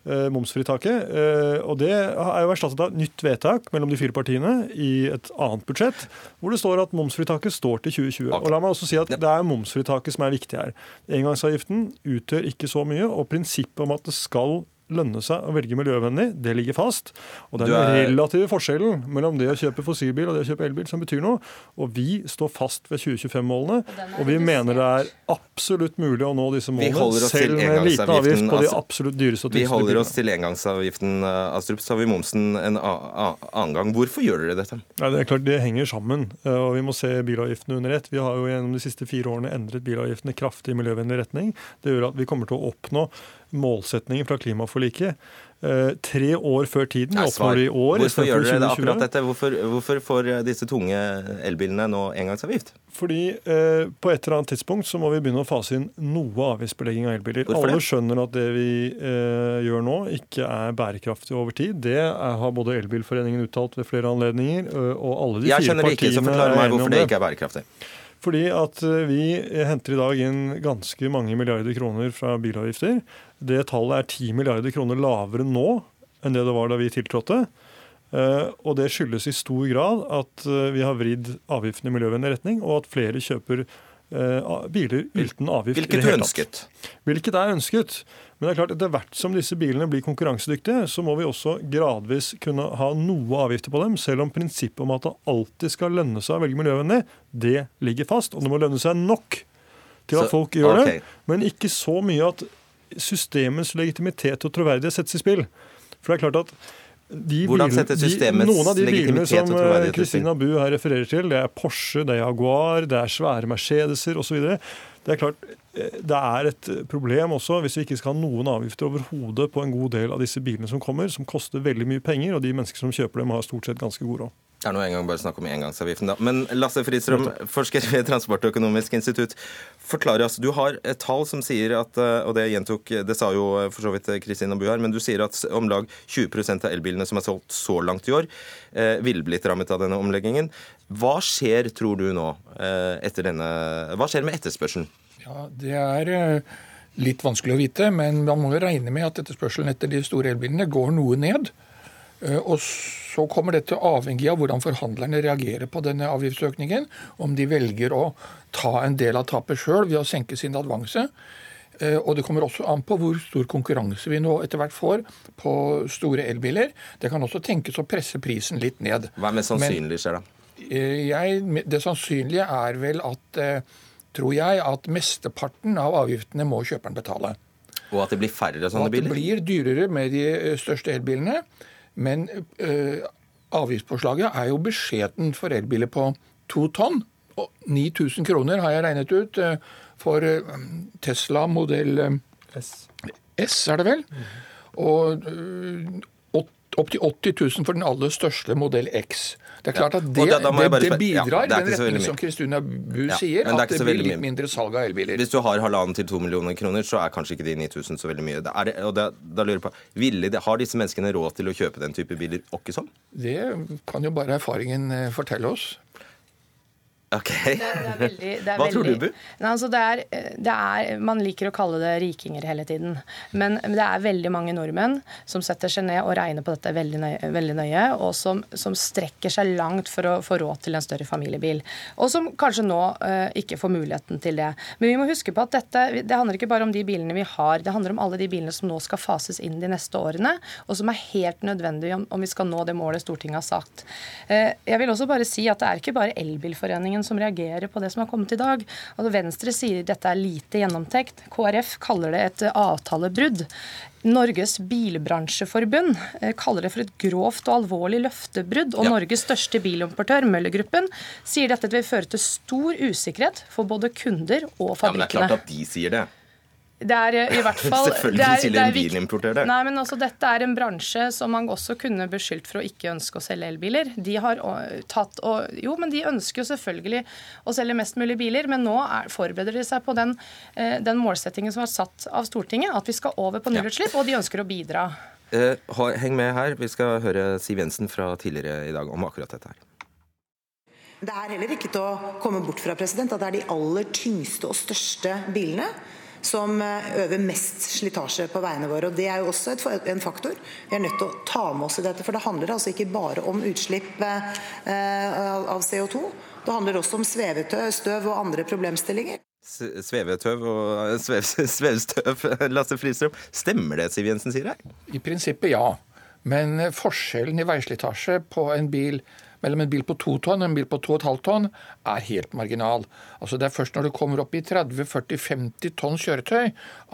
Eh, Momsfritaket. eh, Og det er jo erstattet av nytt vedtak mellom de fire partiene i et annet budsjett, hvor det står at momsfritaket står til 2020. Ok. Og la meg også si at Det er momsfritaket som er viktig her. Engangsavgiften utgjør ikke så mye, og prinsippet om at det skal lønne seg å velge miljøvennlig, det ligger fast. Og det er den relative forskjellen mellom det å kjøpe fossilbil og det å kjøpe elbil som betyr noe. Og vi står fast ved 2025-målene, den er og vi mener det er absolutt mulig å nå disse målene, holder oss til selv med en liten avgift på de altså. absolutt dyreste og Vi holder oss til engangsavgiften, eh, Astrup. Så har vi momsen en annen gang. Hvorfor gjør dere dette? Ja, det er klart Det henger sammen, eh, og vi må se bilavgiftene under ett. Vi har jo gjennom de siste fire årene endret bilavgiftene kraftig i miljøvennlig retning. Det gjør at vi kommer til å oppnå målsetningen fra klimaforliket Uh, tre år før tiden. Oppnår det i år Hvorfor gjør dere det akkurat dette? Hvorfor, hvorfor får eh, disse tunge elbilene nå engangsavgift? Fordi uh, på et eller annet tidspunkt så må vi begynne å fase inn noe avgiftsbelegging av elbiler. Hvorfor det? Alle skjønner at det vi uh, gjør nå ikke er bærekraftig over tid. Det er, har både Elbilforeningen uttalt ved flere anledninger, og alle de Jeg fire skjønner ikke, så partiene forklar meg hvorfor det ikke er bærekraftig. Fordi at vi henter i dag inn ganske mange milliarder kroner fra bilavgifter. Det tallet er 10 milliarder kroner lavere nå enn det det var da vi tiltrådte. Eh, Og det skyldes i stor grad at eh, vi har vridd avgiftene i miljøvennlig retning, og at flere kjøper eh, biler uten avgift. Hvilket du ønsket. Hvilket er ønsket. Men det er klart etter hvert som disse bilene blir konkurransedyktige, så må vi også gradvis kunne ha noe avgifter på dem, selv om prinsippet om at det alltid skal lønne seg å velge miljøvennlig, det ligger fast. Og det må lønne seg nok til at folk gjør okay. det, men ikke så mye at systemets legitimitet og troverdighet settes i spill. For det er klart at de Hvordan setter systemets de, Noen av de bilene som i eh, Christina Bu her refererer til, det er Porsche, det er Jaguar, det er svære Mercedeser osv. Det er klart, eh, det er et problem også hvis vi ikke skal ha noen avgifter overhodet på en god del av disse bilene som kommer, som koster veldig mye penger, og de mennesker som kjøper dem, har stort sett ganske god råd. Det er nå engang bare snakk om engangsavgiften, da. Men Lasse Fridstrøm, forsker ved Transportøkonomisk institutt. forklarer oss, Du har et tall som sier at eh, Og det gjentok Det sa jo eh, for så vidt Kristina Bu her, men du sier at om lag 20% av elbilene som er solgt så langt i år, eh, ville blitt rammet av denne omleggingen. Hva skjer, tror du nå, eh, etter denne Hva skjer med etterspørselen? Ja, Det er eh, litt vanskelig å vite, men man må jo regne med at etterspørselen etter de store elbilene går noe ned. Eh, Og så kommer dette avhengig av hvordan forhandlerne reagerer på denne avgiftsøkningen. Om de velger å ta en del av tapet sjøl ved å senke sin advanse. Eh, Og det kommer også an på hvor stor konkurranse vi nå etter hvert får på store elbiler. Det kan også tenkes å presse prisen litt ned. Hva er mest sannsynlig skjer da? Eh, Jeg, det sannsynlige er vel at, eh, tror jeg, at mesteparten av avgiftene må kjøperen betale. Og at det blir færre Og sånne at det biler? blir dyrere med de største elbilene. Men eh, avgiftspåslaget er jo beskjeden for elbiler på to tonn. Og 9000 kroner har jeg regnet ut eh, for eh, Tesla modell eh, S, er det vel? Og øh, opptil 80 000 for den aller største modell X. Det er klart at det, da- da må det, det ja, bidrar i det er den retning som Kristina Bu Ja, sier, det er at det blir litt mindre salg av elbiler. Hvis du har halvannen til to millioner kroner, så er kanskje ikke de 9000 så veldig mye. Da, da lurer jeg på, ville Har disse menneskene råd til å kjøpe den type biler åkke sånn? Det kan jo bare erfaringen eh, fortelle oss. Ok. Det er veldig, det er Hva tror du, Bu? Altså det er, det er, man liker å kalle det rikinger hele tiden. Men det er veldig mange nordmenn som setter seg ned og regner på dette veldig nøye, veldig nøye og som, som strekker seg langt for å få råd til en større familiebil. Og som kanskje nå eh, ikke får muligheten til det. Men vi må huske på at dette det handler ikke bare om de bilene vi har, det handler om alle de bilene som nå skal fases inn de neste årene, og som er helt nødvendige om, om vi skal nå det målet Stortinget har sagt. Eh, jeg vil også bare si at det er ikke bare Elbilforeningen som reagerer på det som har kommet i dag. Altså Venstre sier dette er lite gjennomtenkt. KrF kaller det et avtalebrudd. Norges bilbransjeforbund eh, kaller det for et grovt og alvorlig løftebrudd. Og Ja. Norges største bilimportør, Møllergruppen, sier dette vil føre til stor usikkerhet for både kunder og Ja, men det er klart at de sier det. Det er eh, i hvert fall Selvfølgelig det er- det er bilimportør. Nei, men også Dette er en bransje som man også kunne beskyldt for å ikke ønske å selge elbiler. De har tatt og, Jo, men de ønsker jo selvfølgelig å selge mest mulig biler, men nå er, forbereder de seg på den, eh, den målsettingen som er satt av Stortinget, at vi skal over på nullutslipp, og de ønsker å bidra. Eh, heng med her. Vi skal høre Siv Jensen fra tidligere i dag om akkurat dette her. Det er heller ikke til å komme bort fra president, at det er de aller tyngste og største bilene som eh, øver mest slitasje på veiene våre. og Det er jo også et, en faktor vi er nødt til å ta med oss i dette. For det handler altså ikke bare om utslipp eh, av av CO2. Det handler også om svevetøv støv og andre problemstillinger. Svevetøv og svev, svevstøv, Lasse Fristrøm. Stemmer det Siv Jensen sier her? I prinsippet ja. Men eh, forskjellen i veislitasje på en bil mellom en bil på to tonn og en bil på to og et halvt tonn er helt marginal. Altså Det er først når du kommer opp i 30-40-50 tonns kjøretøy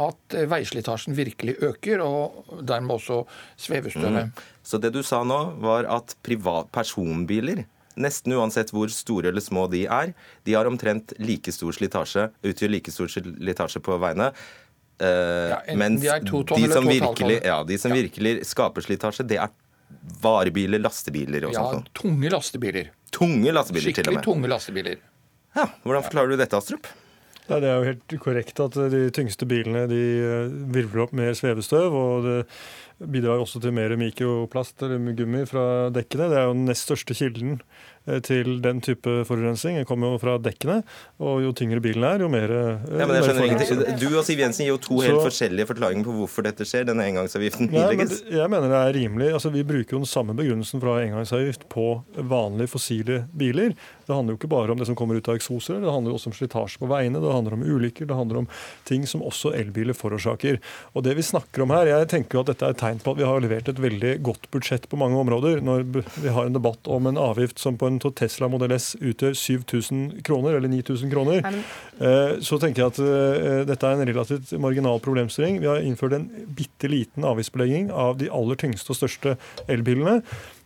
at eh, veislitasjen virkelig øker, og dermed også svevestøvet. Så det du sa nå, var at privat personbiler, nesten uansett hvor store eller små de er, de har omtrent like stor slitasje, utgjør like stor slitasje på veiene. Uh, Ja, mens de tonn de som virkelig, ja, de som virkelig skaper slitasje, det er varebiler, lastebiler og Ja, sånt. Ja, tunge lastebiler. Tunge lastebiler til og Skikkelig med. tunge lastebiler. Ja, hvordan forklarer du dette, Astrup? Nei, Det er jo helt korrekt at de tyngste bilene de eh, virvler opp mer svevestøv. og det bidrar også til mer mikroplast eller gummi fra dekkene. Det er jo den nest største kilden til den type forurensning. Den kommer jo fra dekkene. Og jo tyngre bilen er, jo mer, eh, Ja, men jeg skjønner forurenser. Du og Siv Jensen gir jo to helt Så- forskjellige forklaringer på hvorfor dette skjer. Denne engangsavgiften Nei, men jeg mener det er rimelig. Altså, vi bruker jo den samme begrunnelsen ha engangsavgift på vanlige fossile biler. Det handler jo ikke bare om det som kommer ut av eksoser, det handler jo også om slitasje på veiene, det handler om ulykker, det handler om ting som også elbiler forårsaker. Og det vi snakker om her, Jeg tenker jo at dette er et tegn på at vi har levert et veldig godt budsjett på mange områder. Når vi har en debatt om en avgift som på en Tesla Model S utgjør 7000 kroner, eller 9000 kroner, Eh, så tenker jeg at eh, dette er en relativt marginal problemstilling. Vi har innført en bitte liten avgiftsbelegging av de aller tyngste og største elbilene.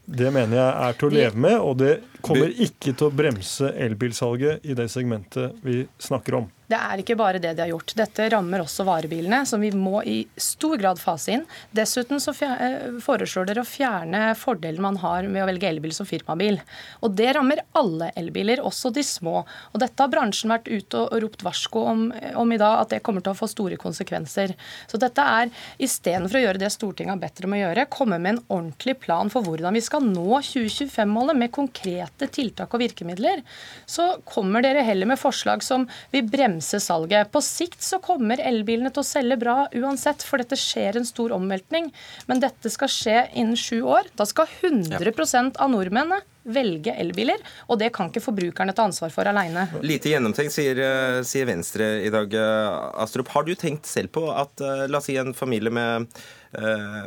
Det mener jeg er til å leve med, og det kommer ikke til å bremse elbilsalget i det segmentet vi snakker om. Det er ikke bare det de har gjort. Dette rammer også varebilene, som vi må i stor grad fase inn. Dessuten så eh, foreslår dere å fjerne fordelen man har med å velge elbil som firmabil. Og det rammer alle elbiler, også de små. Og dette har bransjen vært ute og ropt varsko om, om i dag, at det kommer til å få store konsekvenser. Så dette er istedenfor å gjøre det Stortinget har bedt om å gjøre, komme med en ordentlig plan for hvordan vi skal nå 2025-målet med konkrete tiltak og virkemidler, så kommer dere heller med forslag som vil bremse salget. På sikt så kommer elbilene til å selge bra uansett, for dette skjer en stor omveltning. Men dette skal skje innen sju år. Da skal 100% av nordmennene velge elbiler, og det kan ikke forbrukerne ta ansvar for alene. Lite gjennomtenkt, sier, eh, sier Venstre i dag. eh, Astrup, har du tenkt selv på at eh, la oss si en familie med,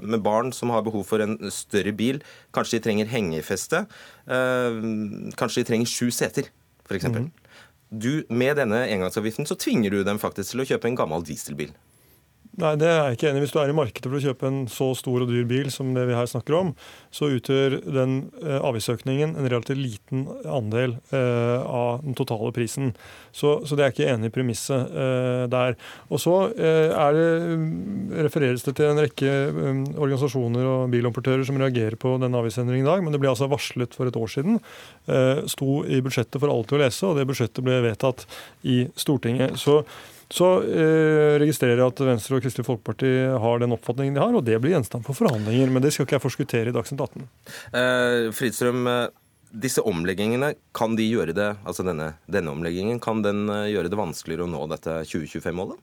med barn som har behov for en større bil, kanskje de trenger hengefeste, eh, kanskje de trenger sju seter, f.eks. Du, Med denne engangsavgiften så tvinger du dem faktisk til å kjøpe en gammel dieselbil. Nei, det er jeg ikke enig i. Hvis du er i markedet for å kjøpe en så stor og dyr bil som det vi her snakker om, så utgjør den eh, avgiftsøkningen en relativt liten andel eh, av den totale prisen. Så, så det er ikke enig i premisset eh, der. Og så eh, det, mm, refereres det til en rekke um, organisasjoner og bilomportører som reagerer på denne avgiftsendringen i dag, men det ble altså varslet for et år siden. Eh, sto i budsjettet for alltid å lese, og det budsjettet ble vedtatt i Stortinget. Så så eh, registrerer jeg at Venstre og Kristelig Folkeparti har den oppfatningen de har, og det blir gjenstand for forhandlinger. Men det skal ikke jeg forskuttere i Dagsnytt 18. Eh, Fridstrøm, eh, disse omleggingene, kan de gjøre det, altså denne, denne omleggingen, kan den eh, gjøre det vanskeligere å nå dette 2025-målet?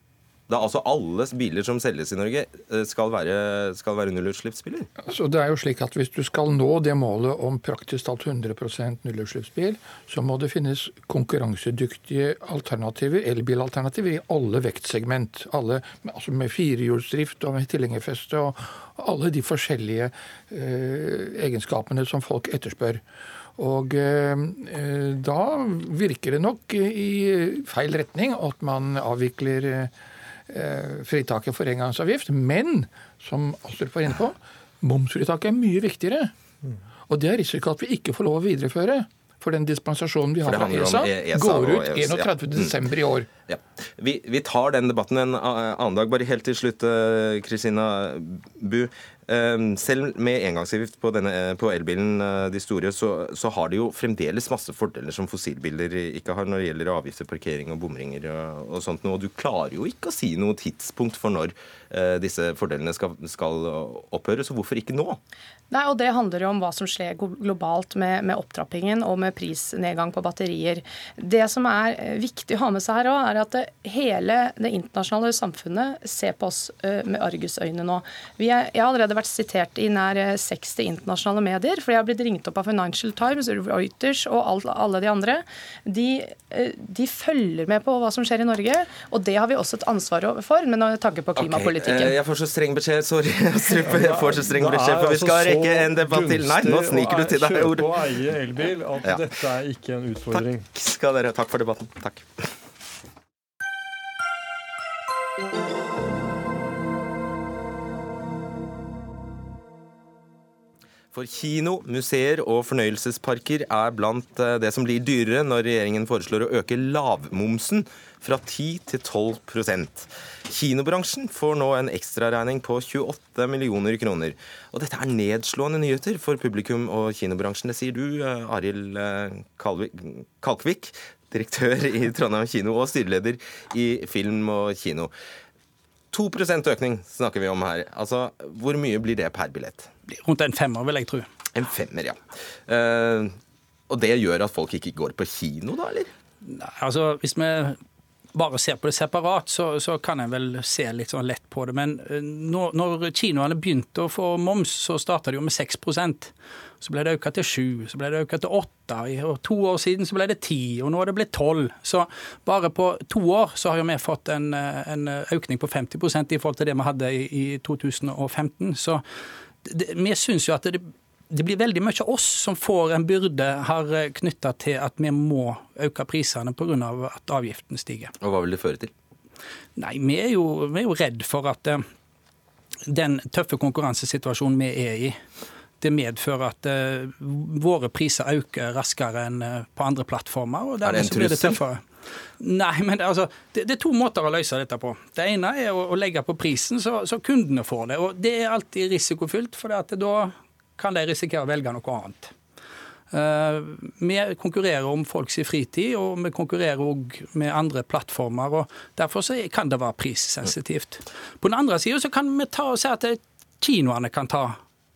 Da altså alle biler som selges i Norge eh, skal være, skal være nullutslippsbiler? Så det er jo slik at Hvis du skal nå det målet om praktisk talt 100% nullutslippsbil, så må det finnes konkurransedyktige alternativer, elbilalternativer i alle vektsegment. Alle, altså med firehjulsdrift og med tilhengerfeste og alle de forskjellige eh, egenskapene som folk etterspør. Og eh, da virker det nok i feil retning at man avvikler eh, fritaket for engangsavgift. Men som Astrup var inne på, momsfritaket er mye viktigere. Og det er risiko at vi ikke får lov å videreføre. For den dispensasjonen vi har fra ESA, ESA, går ut 31.12. Ja. i år. Ja. Vi, vi, tar den debatten en annen dag. Bare helt til slutt, Kristina Bu. Ehm, selv med engangsavgift på, eh, på elbilen, eh, de store, så, så, har de jo fremdeles masse fordeler som fossilbiler ikke har når det gjelder avgifter, parkering og bomringer og, og sånt. Og du klarer jo ikke å si noe tidspunkt for når uh, disse fordelene skal, skal, opphøre, så hvorfor ikke nå? Nei, og Det handler jo om hva som skjer globalt med, med opptrappingen og med prisnedgang på batterier. Det som er viktig å ha med seg her òg, er at det, hele det internasjonale samfunnet ser på oss uh, med argusøyne nå. Vi er, jeg har allerede vært sitert i nær 60 internasjonale medier. For jeg har blitt ringt opp av Financial Times, Reuters og alle de andre. De, eh, de, følger med på hva som skjer i Norge, og det har vi også et ansvar for, Men med tanke på klimapolitikken. Okay. Eh, jeg får så streng beskjed, sorry. Jeg får så streng beskjed, for vi skal altså rekke en debatt til. Nei, nå sniker du til deg ordet. Kjøpe og eie elbil, at ja. dette er ikke en utfordring. Takk skal dere Takk for debatten. Takk. For kino, museer og fornøyelsesparker er blant eh, det som blir dyrere når regjeringen foreslår å øke lavmomsen fra 10 til 12% Kinobransjen får nå en ekstraregning på 28 millioner kroner. Og dette er nedslående nyheter for publikum og kinobransjen. Det sier du, eh, Arild eh, Kalkvik, direktør i Trondheim kino og styreleder i Film og Kino. 2 økning snakker vi om her. Altså, Hvor mye blir det per billett? Rundt en femmer, vil jeg tro. En femmer, ja. Uh, og det gjør at folk ikke går på kino, da, eller? Nei, altså, Hvis vi bare ser på det separat, så, så, kan jeg vel se litt sånn lett på det. Men eh, når, når kinoene begynte å få moms, så starta de jo med 6% så ble det økt til 7 så ble det økt til 8 Og to år siden så ble det 10 og nå er det blitt tolv. Så bare på to år så har jo vi fått en, en økning på 50% i forhold til det vi hadde i, i 2015. Så det, vi syns jo at det, det blir veldig mye av oss som får en byrde her knytta til at vi må øke prisene pga. at avgiften stiger. Og Hva vil det føre til? Nei, Vi er jo, vi er jo redd for at eh, den tøffe konkurransesituasjonen vi er i, det medfører at uh, våre priser øker raskere enn uh, på andre plattformer. og er det en trussel? Nei, men altså, det, det, er to måter å løse dette på. Det ene er å, å legge på prisen så, så, kundene får det. og Det er alltid risikofylt, for da kan de risikere å velge noe annet. Uh, vi konkurrerer om folks fritid, og vi konkurrerer òg med andre plattformer. og Derfor kan det være prissensitivt. På den andre sida kan vi ta og si at kinoene kan ta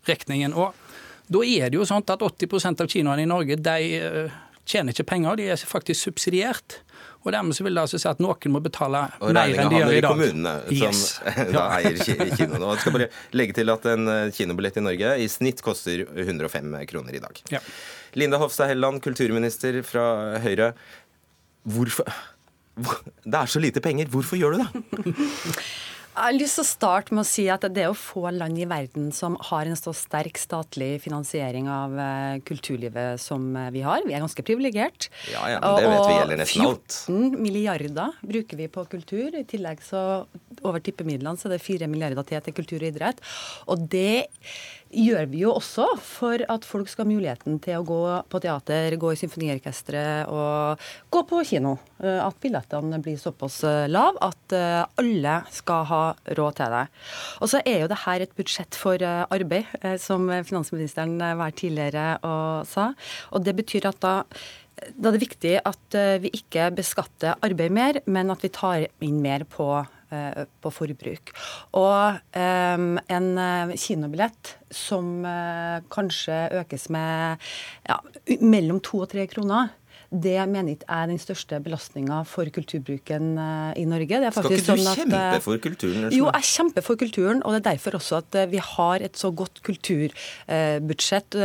regningen. Og da er det jo sånn at 80% av kinoene i Norge de eh, tjener ikke penger, de er faktisk subsidiert. Og dermed så vil det altså si at noen må betale mer enn de gjør i dag. Og kommunene som yes. da eier kinoene. Og jeg skal bare legge til at en eh, kinobillett i Norge i snitt koster 105 kroner i dag. Ja. Linda Hofstad Helleland, kulturminister fra Høyre. Hvorfor Det er så lite penger. Hvorfor gjør du det? Jeg har lyst til å starte med å si at det er jo få land i verden som har en så sterk statlig finansiering av eh, kulturlivet som eh, vi har. Vi er ganske privilegert. Ja, ja, men det vet vi gjelder nesten alt. 14 milliarder bruker vi på kultur. I tillegg så over tippemidlene så er det 4 milliarder til til kultur og idrett. Og det gjør vi jo også for at folk skal ha muligheten til å gå på teater, gå i symfoniorkesteret og gå på kino. Eh, at billettene blir såpass lave lav at eh, alle skal ha råd til det. Og så er jo det her et budsjett for arbeid, som finansministeren var tidligere og sa. Og det betyr at da da er det viktig at vi ikke beskatter arbeid mer, men at vi tar inn mer på Eh, på forbruk. Og en eh, kinobillett som uh, kanskje økes med ja, mellom to og tre kroner, det mener ikke er den største belastninga for kulturbruken i Norge. Skal ikke du sånn at, kjempe for kulturen? Jo, jeg kjemper for kulturen. Og det er derfor også at vi har et så godt kulturbudsjett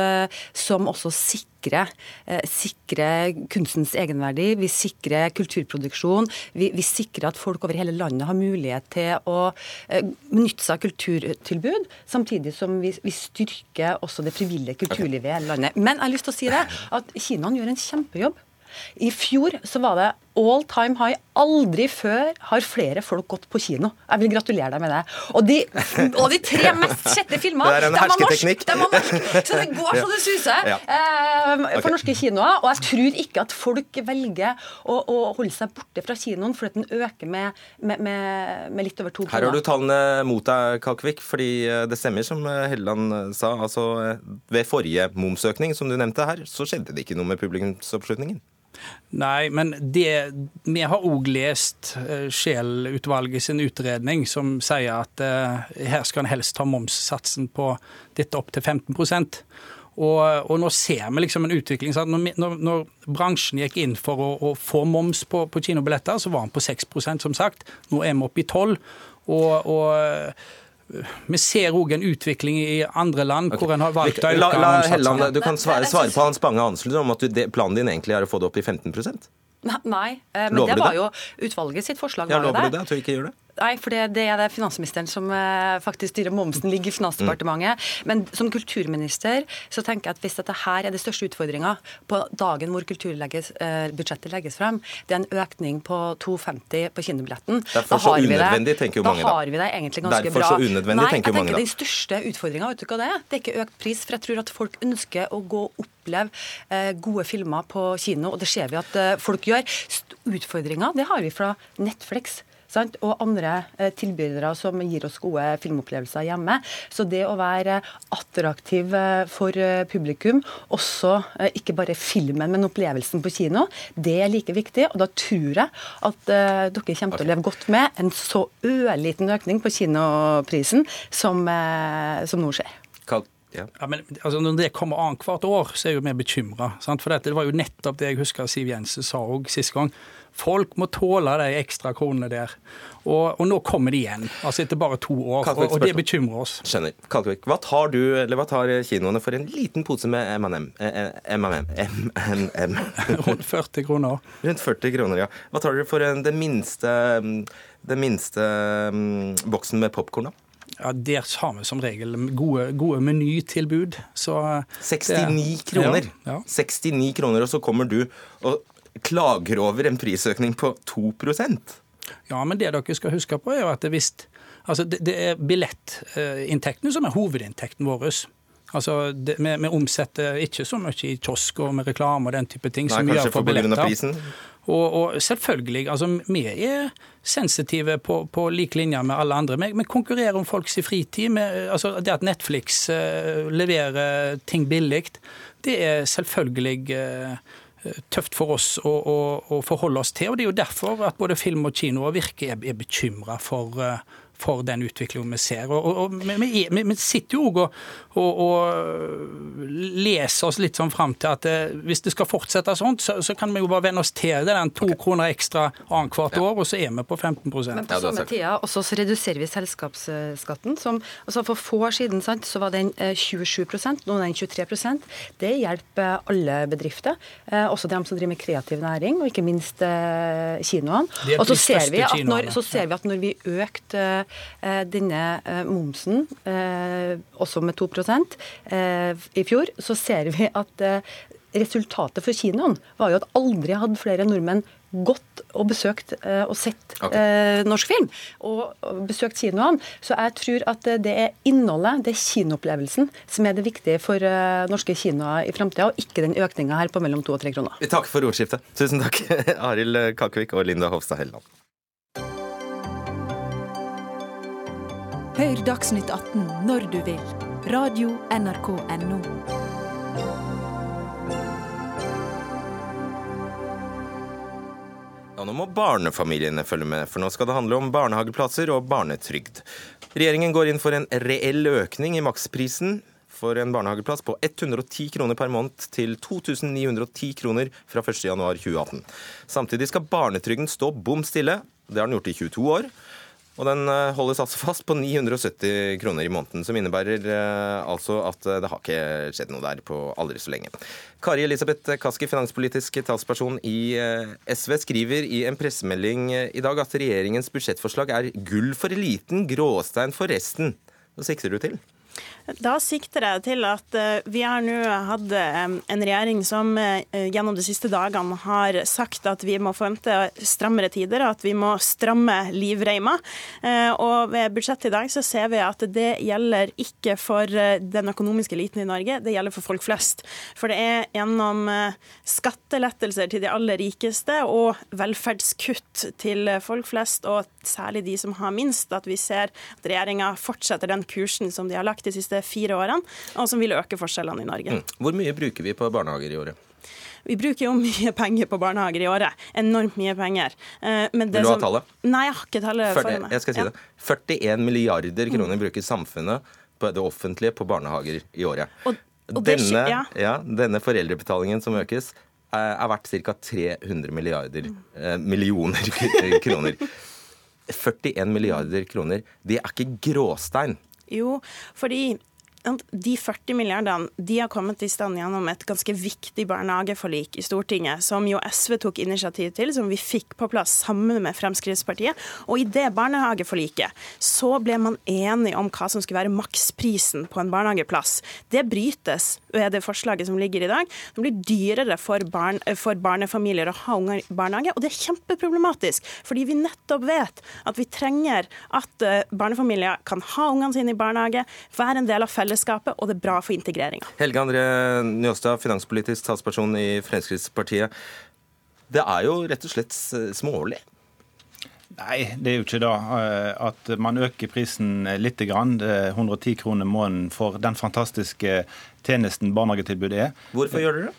som også sikrer sikre, sikrer sikre kunstens egenverdi, vi sikrer kulturproduksjon. Vi, vi, sikrer at folk over hele landet har mulighet til å eh, benytte seg av kulturtilbud, samtidig som vi, vi styrker også det frivillige kulturlivet i hele landet. Men jeg har lyst til å si det, at kinoene gjør en kjempejobb. I fjor så var det all time high. Aldri før har flere folk gått på kino. Jeg vil gratulere deg med det. Og de, og de tre mest sjette filmene, det er en hersketeknikk. De var norsk, så det går så det suser ja. eh, for okay. norske kinoer. Og jeg tror ikke at folk velger å, å holde seg borte fra kinoen fordi den øker med, med, med, med litt over to kroner. Her har du tallene mot deg, Kalkvik, fordi eh, det stemmer som eh, Helleland sa. altså Ved forrige momsøkning, som du nevnte her, så skjedde det ikke noe med publikumsoppslutningen. Nei, men det, vi har òg lest uh, Scheel-utvalget sin utredning som sier at eh, her skal en helst ta momssatsen på dette opp til 15% og, og nå ser vi liksom en utvikling. Når, når, når, bransjen gikk inn for å, å få moms på, på kinobilletter, så var den på 6% som sagt. Nå er vi oppe i 12 og, og vi ser òg en utvikling i andre land okay. hvor en har valgt å øke la, la Helland, Du kan svare, svare på Hans Bange Hansel om at du, det, planen din egentlig er å få det opp i 15 Nei, eh, men Lover det var jo utvalget sitt forslag. Ja, Lover du det? At du ikke gjør det? Nei, for det, det, er det finansministeren som uh, faktisk styrer momsen, ligger i Finansdepartementet. Mm. Men som kulturminister så tenker jeg at hvis dette her er den største utfordringa på dagen hvor kulturbudsjettet uh, legges frem, det er en økning på 2,50 på kinobilletten Derfor så unødvendig, tenker jo mange da. Da har vi det egentlig ganske Derfor bra. så unødvendig, Nei, tenker jo mange da. Den største utfordringa, vet du hva det er? Det er ikke økt pris, for jeg tror at folk ønsker å gå opp oppleve eh, gode filmer på kino, og det ser vi at eh, folk gjør. Utfordringa det har vi fra Netflix. Sant? og andre eh, tilbydere som gir oss gode filmopplevelser hjemme. Så det å være attraktiv eh, for eh, publikum, også ikke bare filmen, men opplevelsen på kino, det er like viktig. Og da tror jeg at dere kommer til å leve godt med en så ørliten økning på kinoprisen som, som nå skjer. Ja. ja. men altså, Når det kommer annethvert år, så er jo mer bekymra. For dette, det var jo nettopp det jeg husker Siv Jensen sa òg sist gang. Folk må tåle de ekstra kronene der. Og, og, nå kommer de igjen, altså etter bare to år. Kalkvik, og, og, det bekymrer oss. Skjønner. Kalkvik, hva tar du, eller hva tar kinoene for en liten pose med M&M? M&M? Rundt 40 kroner. Rundt 40 kroner, ja. Hva tar dere for den minste, den minste boksen med popkorn, da? Ja, Der har vi som regel gode, gode menytilbud. 69 kroner! Ja, ja. 69 kroner, og så kommer du og klager over en prisøkning på 2% Ja, men det dere skal huske på, er jo at det, visst, altså det, det er billettinntektene som er hovedinntekten vår. Altså, det, vi, vi, omsetter ikke så mye i kiosk og med reklame og den type ting Nei, som vi gjør for billetter. Og, og, selvfølgelig, altså vi er sensitive på, på lik linje med alle andre. Vi, vi konkurrerer om folks fritid. Vi, altså det at Netflix uh, leverer ting billig, det er selvfølgelig uh, tøft for oss å, å, å, forholde oss til. og Det er jo derfor at både film og kino og Virke er, er bekymra for, uh, for den utviklingen vi ser. Og, og, og vi, vi, vi, sitter jo også og, og, leser oss litt sånn fram til at eh, hvis det skal fortsette sånn, så, så, kan vi jo bare venne oss til det. Den to okay. kroner ekstra annethvert år, og så er vi på 15 Men på samme tida også så reduserer vi selskapsskatten. som altså For få år siden sant, så var den 27 eh, nå er den 23% Det hjelper alle bedrifter, eh, også de som driver med kreativ næring, og ikke minst eh, kinoene. Og så ser, vi at når, så ser vi at når vi økte Eh, denne eh, momsen, eh, også med 2% i fjor, så ser vi at resultatet for kinoen var jo at aldri hadde flere nordmenn gått og besøkt eh, og sett okay. eh, norsk film, og besøkt kinoene. Så jeg tror at eh, det er innholdet, det er kinoopplevelsen, som er det viktige for eh, norske kinoer i framtida, og ikke den økninga her på mellom to og tre kroner. Takk for ordskiftet. Tusen takk, Arild Kakevik og Linda Hofstad Helleland. Hør Dagsnytt 18 når du vil. Radio NRK Radio.nrk.no. Ja, nå må barnefamiliene følge med, for nå skal det handle om barnehageplasser og barnetrygd. Regjeringen går inn for en reell økning i maksprisen for en barnehageplass på 110 kroner per måned til 2910 kroner fra 1.1.2018. Samtidig skal barnetrygden stå bom stille. Det har den gjort i 22 år. Og den eh, holdes altså fast på 970 kroner i måneden, som innebærer eh, altså at eh, det har ikke skjedd noe der på aldri så lenge. Kari Elisabeth Kaski, finanspolitisk talsperson i SV, skriver i en pressemelding i dag at regjeringens budsjettforslag er gull for eliten, gråstein for resten. Hva sikter du til? Da sikter jeg til at eh, vi har nå hatt eh, en regjering som eh, gjennom de siste dagene har sagt at vi må forvente strammere tider, at vi må stramme livreima. Og ved budsjettet i dag så ser vi at det gjelder ikke for den økonomiske eliten i Norge, det gjelder for folk flest. For det er gjennom skattelettelser til de aller rikeste og velferdskutt til folk flest, og særlig de som har minst, at vi ser at regjeringa fortsetter den kursen som de har lagt de siste fire årene, og som vil øke forskjellene i Norge. Mm. Hvor mye bruker vi på barnehager i året? Vi bruker jo mye penger på barnehager i året. Enormt mye penger. Eh, men det Vil du ha som- tallet? Nei, jeg har ikke tallet 40, for meg. jeg skal si Ja. det. 41 milliarder kroner bruker samfunnet på det offentlige på barnehager i året. Og, og det, denne, ja. ja, denne foreldrebetalingen som økes, er er verdt ca. 300 milliarder, mm. millioner kroner. 41 milliarder kroner, det er ikke gråstein. Jo, fordi de 40 milliardene de har kommet i stand gjennom et ganske viktig barnehageforlik i Stortinget, som jo SV tok initiativ til, som vi fikk på plass sammen med Fremskrittspartiet. Og i det barnehageforliket så ble man enig om hva som skulle være maksprisen på en barnehageplass. Det brytes ved det forslaget som ligger i dag. Det blir dyrere for, barn, for barnefamilier å ha unger i barnehage, og det er kjempeproblematisk. Fordi vi nettopp vet at vi trenger at eh, barnefamilier kan ha ungene sine i barnehage, være en del av fellesskapet, og det er bra for integreringa. Helge André Njåstad, finanspolitisk talsperson i Fremskrittspartiet. Det er jo rett og slett smålig. Nei, det er jo ikke det. Eh, At man øker prisen litt, grann, eh, 110 kroner måneden for den fantastiske tjenesten barnehagetilbudet er. Hvorfor gjør dere det?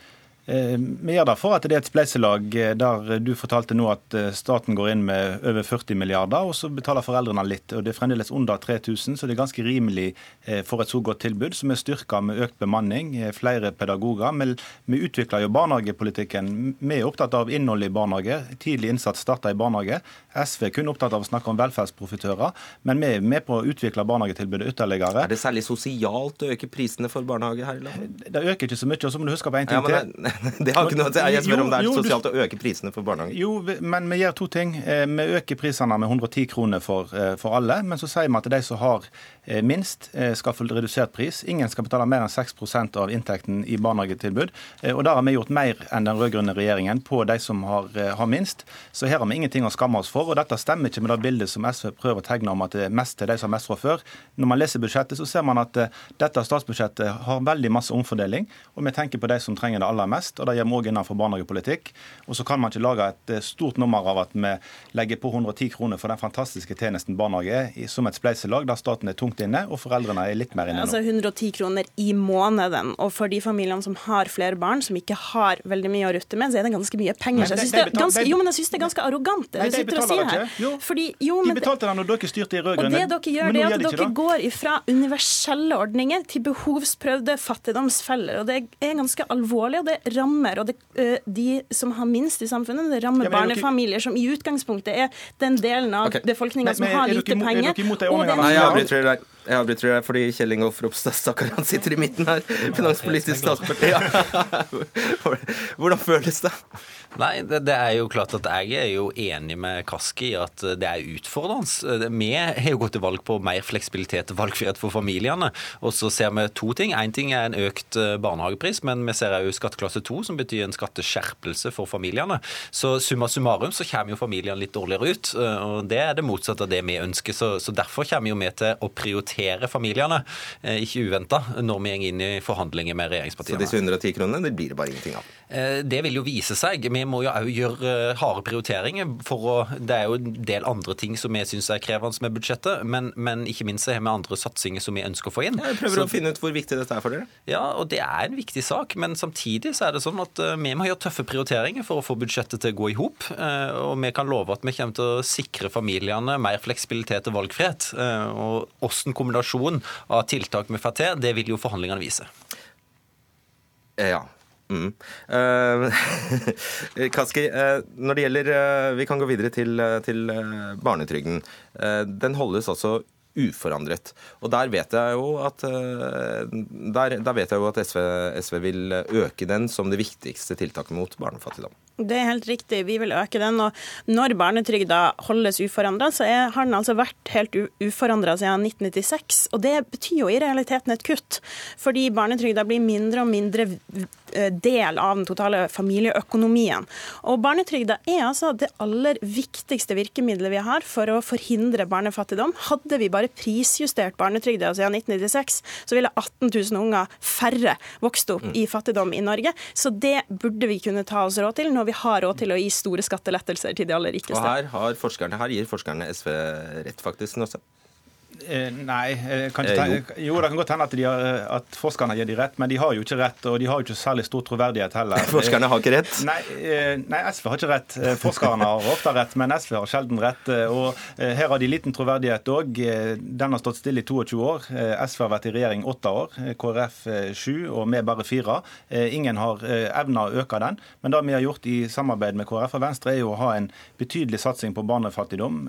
Vi gjør det for at det er et spleiselag eh, der du fortalte nå at eh, staten går inn med over 40 milliarder, og så betaler foreldrene litt. og Det er fremdeles under 3000, så det er ganske rimelig eh, for et så godt tilbud, som er styrka med økt bemanning, flere pedagoger. Men vi utvikler jo barnehagepolitikken. Vi er opptatt av innhold i barnehage. Tidlig innsats starter i barnehage. SV er kun opptatt av å snakke om velferdsprofitører, men vi er med på å utvikle barnehagetilbudet ytterligere. Er det særlig sosialt å øke prisene for barnehage her i landet? Det øker ikke så mye, og så må du huske på en ting Ja, til. det, har ikke noe si. Jeg spør om det er Jo, jo, du- sosialt å øke prisene for barnehage. Jo, men vi gjør to ting. Eh, Vi øker prisene med 110 kroner for, eh, for alle. Men så sier vi at de som har eh, minst, skal få redusert pris. Ingen skal betale mer enn 6% av inntekten i barnehagetilbud. Eh, Og der har vi gjort mer enn den rød-grønne regjeringen på de som har, har minst. Så her har vi ingenting å skamme oss for. Og dette stemmer ikke med det bildet som SV prøver å tegne om at det er mest til de som har mest fra før. Når man leser budsjettet, så ser man at dette statsbudsjettet har veldig masse omfordeling. Og vi tenker på de som trenger det aller mest, og det gjør vi òg innenfor barnehagepolitikk. Og så kan man ikke lage et eh, stort nummer av at vi legger på 110 kroner for den fantastiske tjenesten barnehage er, som et spleiselag der staten er tungt inne, og foreldrene er litt mer inne nå. Altså 110 kroner i måneden. Og for de familiene som har flere barn, som ikke har veldig mye å rutte med, så er det ganske mye penger. Men de- de det er betal- ganske, jo, men jeg syns det er ganske arrogant det du sitter og betaler sier det her. ikke. Jo. Fordi, jo, De men betalte det når dere styrte i og rød-grønne. det dere gjør, det er at dere det. går ifra universelle ordninger til behovsprøvde fattigdomsfeller. Og det er ganske alvorlig, og det rammer og det, eh, de som har minst i samfunnet. Det rammer Ja, er barnefamilier, som i utgangspunktet er den delen av okay. befolkninga som har lite penger. er dere imot det og den, Nei, jeg avbryter deg. Jeg avbryter deg fordi Kjell Ingolf Ropstad stakkar, han sitter i midten her. Finanspolitisk statsparti. Ja. Hvordan føles det? Nei, det, det er jo klart at jeg er jo enig med Kaski i at det er utfordrende. Vi har jo gått til valg på mer fleksibilitet og valgfrihet for familiene. Og så ser vi to ting. Én ting er en økt eh, barnehagepris, men vi ser òg skatteklasse to, 2, som betyr en skatteskjerpelse for familiene. Så summa summarum så kommer jo familiene litt dårligere ut. og Det er det motsatte av det vi ønsker. Så, så derfor kommer vi til å prioritere familiene, ikke uventa, når vi går inn i forhandlinger med regjeringspartiene. Så disse 110 kronene, det blir det bare ingenting av? Det vil jo vise seg. Vi må jo òg gjøre harde prioriteringer. for å, Det er jo en del andre ting som vi syns er krevende med budsjettet, men, men ikke minst har vi andre satsinger som vi ønsker å få inn. Jeg prøver så, å finne ut hvor viktig dette er for dere. Ja, og det er en viktig sak, men samtidig så er det sånn at vi må gjøre tøffe prioriteringer for å få budsjettet til å gå i hop. Og vi kan love at vi kommer til å sikre familiene mer fleksibilitet og valgfrihet. Og hvordan kombinasjon av tiltak med FAT-T, det vil jo forhandlingene vise. Ja, Mm. Uh, Kaski, uh, når det gjelder uh, Vi kan gå videre til, til barnetrygden. den holdes altså uforandret. Og der vet jeg jo at, der, der vet jeg jo at SV, SV vil øke den som det viktigste tiltaket mot barnefattigdom. Det er helt riktig, vi vil øke den. og Når barnetrygda holdes uforandra, så er, har den altså vært helt uforandra siden 1996. Og det betyr jo i realiteten et kutt, fordi barnetrygda blir mindre og mindre eh, del av den totale familieøkonomien. Og Barnetrygda er altså det aller viktigste virkemidlet vi har for å forhindre barnefattigdom. Hadde vi bare prisjustert barnetrygda siden 1996, så ville 18 000 unger færre vokst opp i fattigdom i Norge. Så det burde vi kunne ta oss råd til når vi har råd til å gi store skattelettelser til de aller rikeste. Og her, har forskerne, her gir forskerne SV rett, faktisk. Også. Eh, nei, kan ikke eh, jo. det kan godt hende at, har, at, forskerne gir de rett, men de har jo ikke rett. Og de har jo ikke særlig stor troverdighet heller. Forskerne har ikke rett? Nei, eh, nei, SV har ikke rett. Forskerne har ofte rett, men SV har sjelden rett. Og her har de liten troverdighet òg. Den har stått stille i 22 år. SV har vært i regjering åtte år, KrF sju, og vi bare fire. Ingen har evna å øke den. Men det vi har gjort i samarbeid med KrF og Venstre, er jo å ha en betydelig satsing på barnefattigdom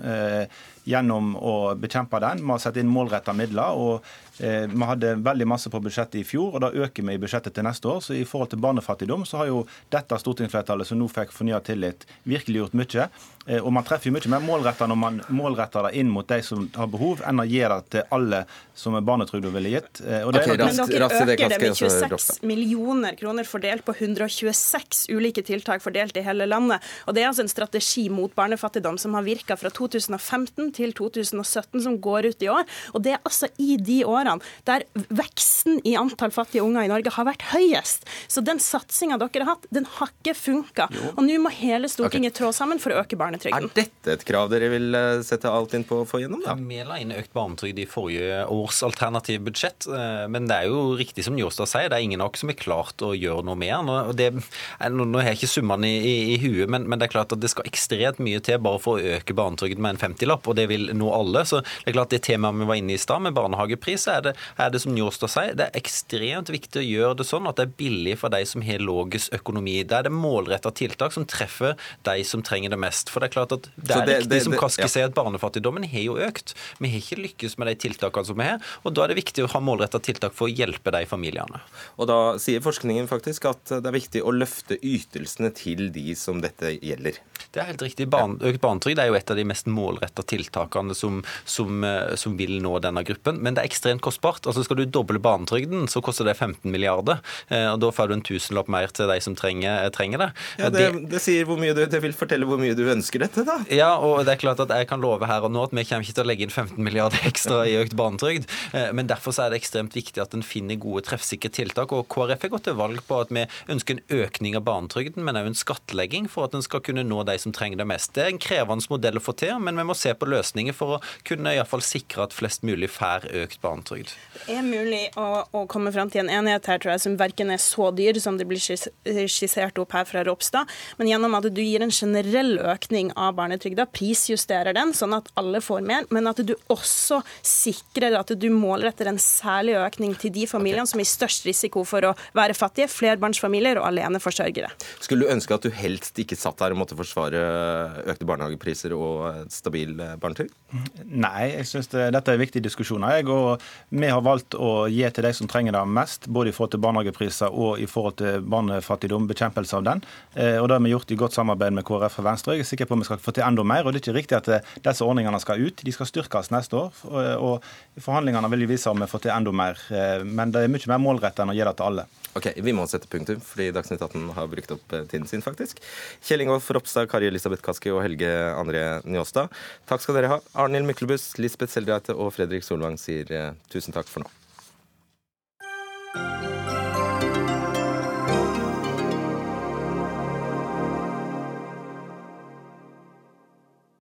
gjennom å bekjempe den. Vi har sett inn målretta midler. og Eh, vi hadde veldig masse på budsjettet i fjor, og da øker vi i budsjettet til neste år. Så i forhold til barnefattigdom så har jo dette stortingsflertallet som nå fikk fornya tillit, virkelig gjort mye. Eh, og man treffer jo mye mer målretta når man målretter det inn mot de som har behov, enn å gi det til alle som barnetrygda ville gitt. Eh, og det okay, Men dere øker det med 26 millioner kroner fordelt på 126 ulike tiltak fordelt i hele landet. Og det er altså en strategi mot barnefattigdom som har virka fra 2015 til 2017, som går ut i år. Og det er altså i de årene der veksten i antall fattige unger i Norge har vært høyest. Så den satsinga dere har hatt, den har ikke funka. Og nå må hele Stortinget okay. trå sammen for å øke barnetrygden. Er dette et krav dere vil eh, sette alt inn på å få gjennom? da? Vi la inn økt barnetrygd i forrige års alternative budsjett, eh, men det er jo riktig som Njåstad sier, det er ingen av oss som er klart å gjøre noe mer. den. det, nå har jeg ikke summene i, i, i, huet, men, men, det er klart at det skal ekstremt mye til bare for å øke barnetrygden med en 50-lapp, og det vil nå alle. Så det er klart det temaet vi var inne i i stad, med barnehagepris, er det, er det som Njåstad sier, det er ekstremt viktig å gjøre det sånn at det er billig for de som har lavest økonomi. Da er det målretta tiltak som treffer de som trenger det mest. For det er klart at det er det, riktig det, som Kaski ja. sier, at barnefattigdommen har jo økt. Vi har ikke lykkes med de tiltakene som vi har, og da er det viktig å ha målretta tiltak for å hjelpe de familiene. Og da sier forskningen faktisk at det er viktig å løfte ytelsene til de som dette gjelder. Det er helt riktig. Barn, økt barnetrygd er jo et av de mest målretta tiltakene som, som, eh, som vil nå denne gruppen. Men det er ekstremt kostbart. Altså Skal du doble barnetrygden, så koster det 15 milliarder. Eh, og Da får du en tusenlapp mer til de som trenger, trenger det. Ja, det, det, sier hvor mye du, det vil fortelle hvor mye du ønsker dette, da. Ja, og det er klart at jeg kan love her og nå at vi kommer ikke til å legge inn 15 milliarder ekstra i økt barnetrygd. Eh, men derfor så er det ekstremt viktig at en finner gode, treffsikre tiltak. Og KrF har gått til valg på at vi ønsker en økning av barnetrygden, men òg en skattlegging for at en skal kunne nå de som trenger det mest. Det er en krevende modell å få til, men vi må se på løsninger for å kunne i fall sikre at flest mulig får økt barnetrygd. Det er mulig å, å komme fram til en enighet her, tror jeg, som verken er så dyr som det blir skissert opp her fra Ropstad, men gjennom at du gir en generell økning av barnetrygda, prisjusterer den sånn at alle får mer, men at du også sikrer at du målretter en særlig økning til de familiene okay. som er i størst risiko for å være fattige, flerbarnsfamilier og aleneforsørgere. Skulle du ønske at du helst ikke satt her og måtte forsvare økte barnehagepriser og stabil barnetrygd? Nei, jeg syns det eh, dette er viktige diskusjoner. Jeg, og vi har valgt å gi til de som trenger det mest, både i forhold til barnehagepriser og i forhold til barnefattigdom, bekjempelse av den. Eh, og Det har vi gjort i godt samarbeid med KrF og Venstre. Jeg er sikker på at vi skal få til enda mer. og Det er ikke riktig at eh, disse ordningene skal ut. De skal styrkes neste år. og Forhandlingene vil jo vise om vi får til enda mer. Men det er mye mer målrettet enn å gi det til alle. Ok, Vi må sette punktum, fordi Dagsnytt 18 har brukt opp tiden sin, faktisk. Kjell Ingolf Ropstad, Kari Elisabeth Kaski og Helge André Njåstad. Takk skal dere ha. Arnhild Myklebust, Lisbeth Seldreite og Fredrik Solvang sier tusen takk for nå.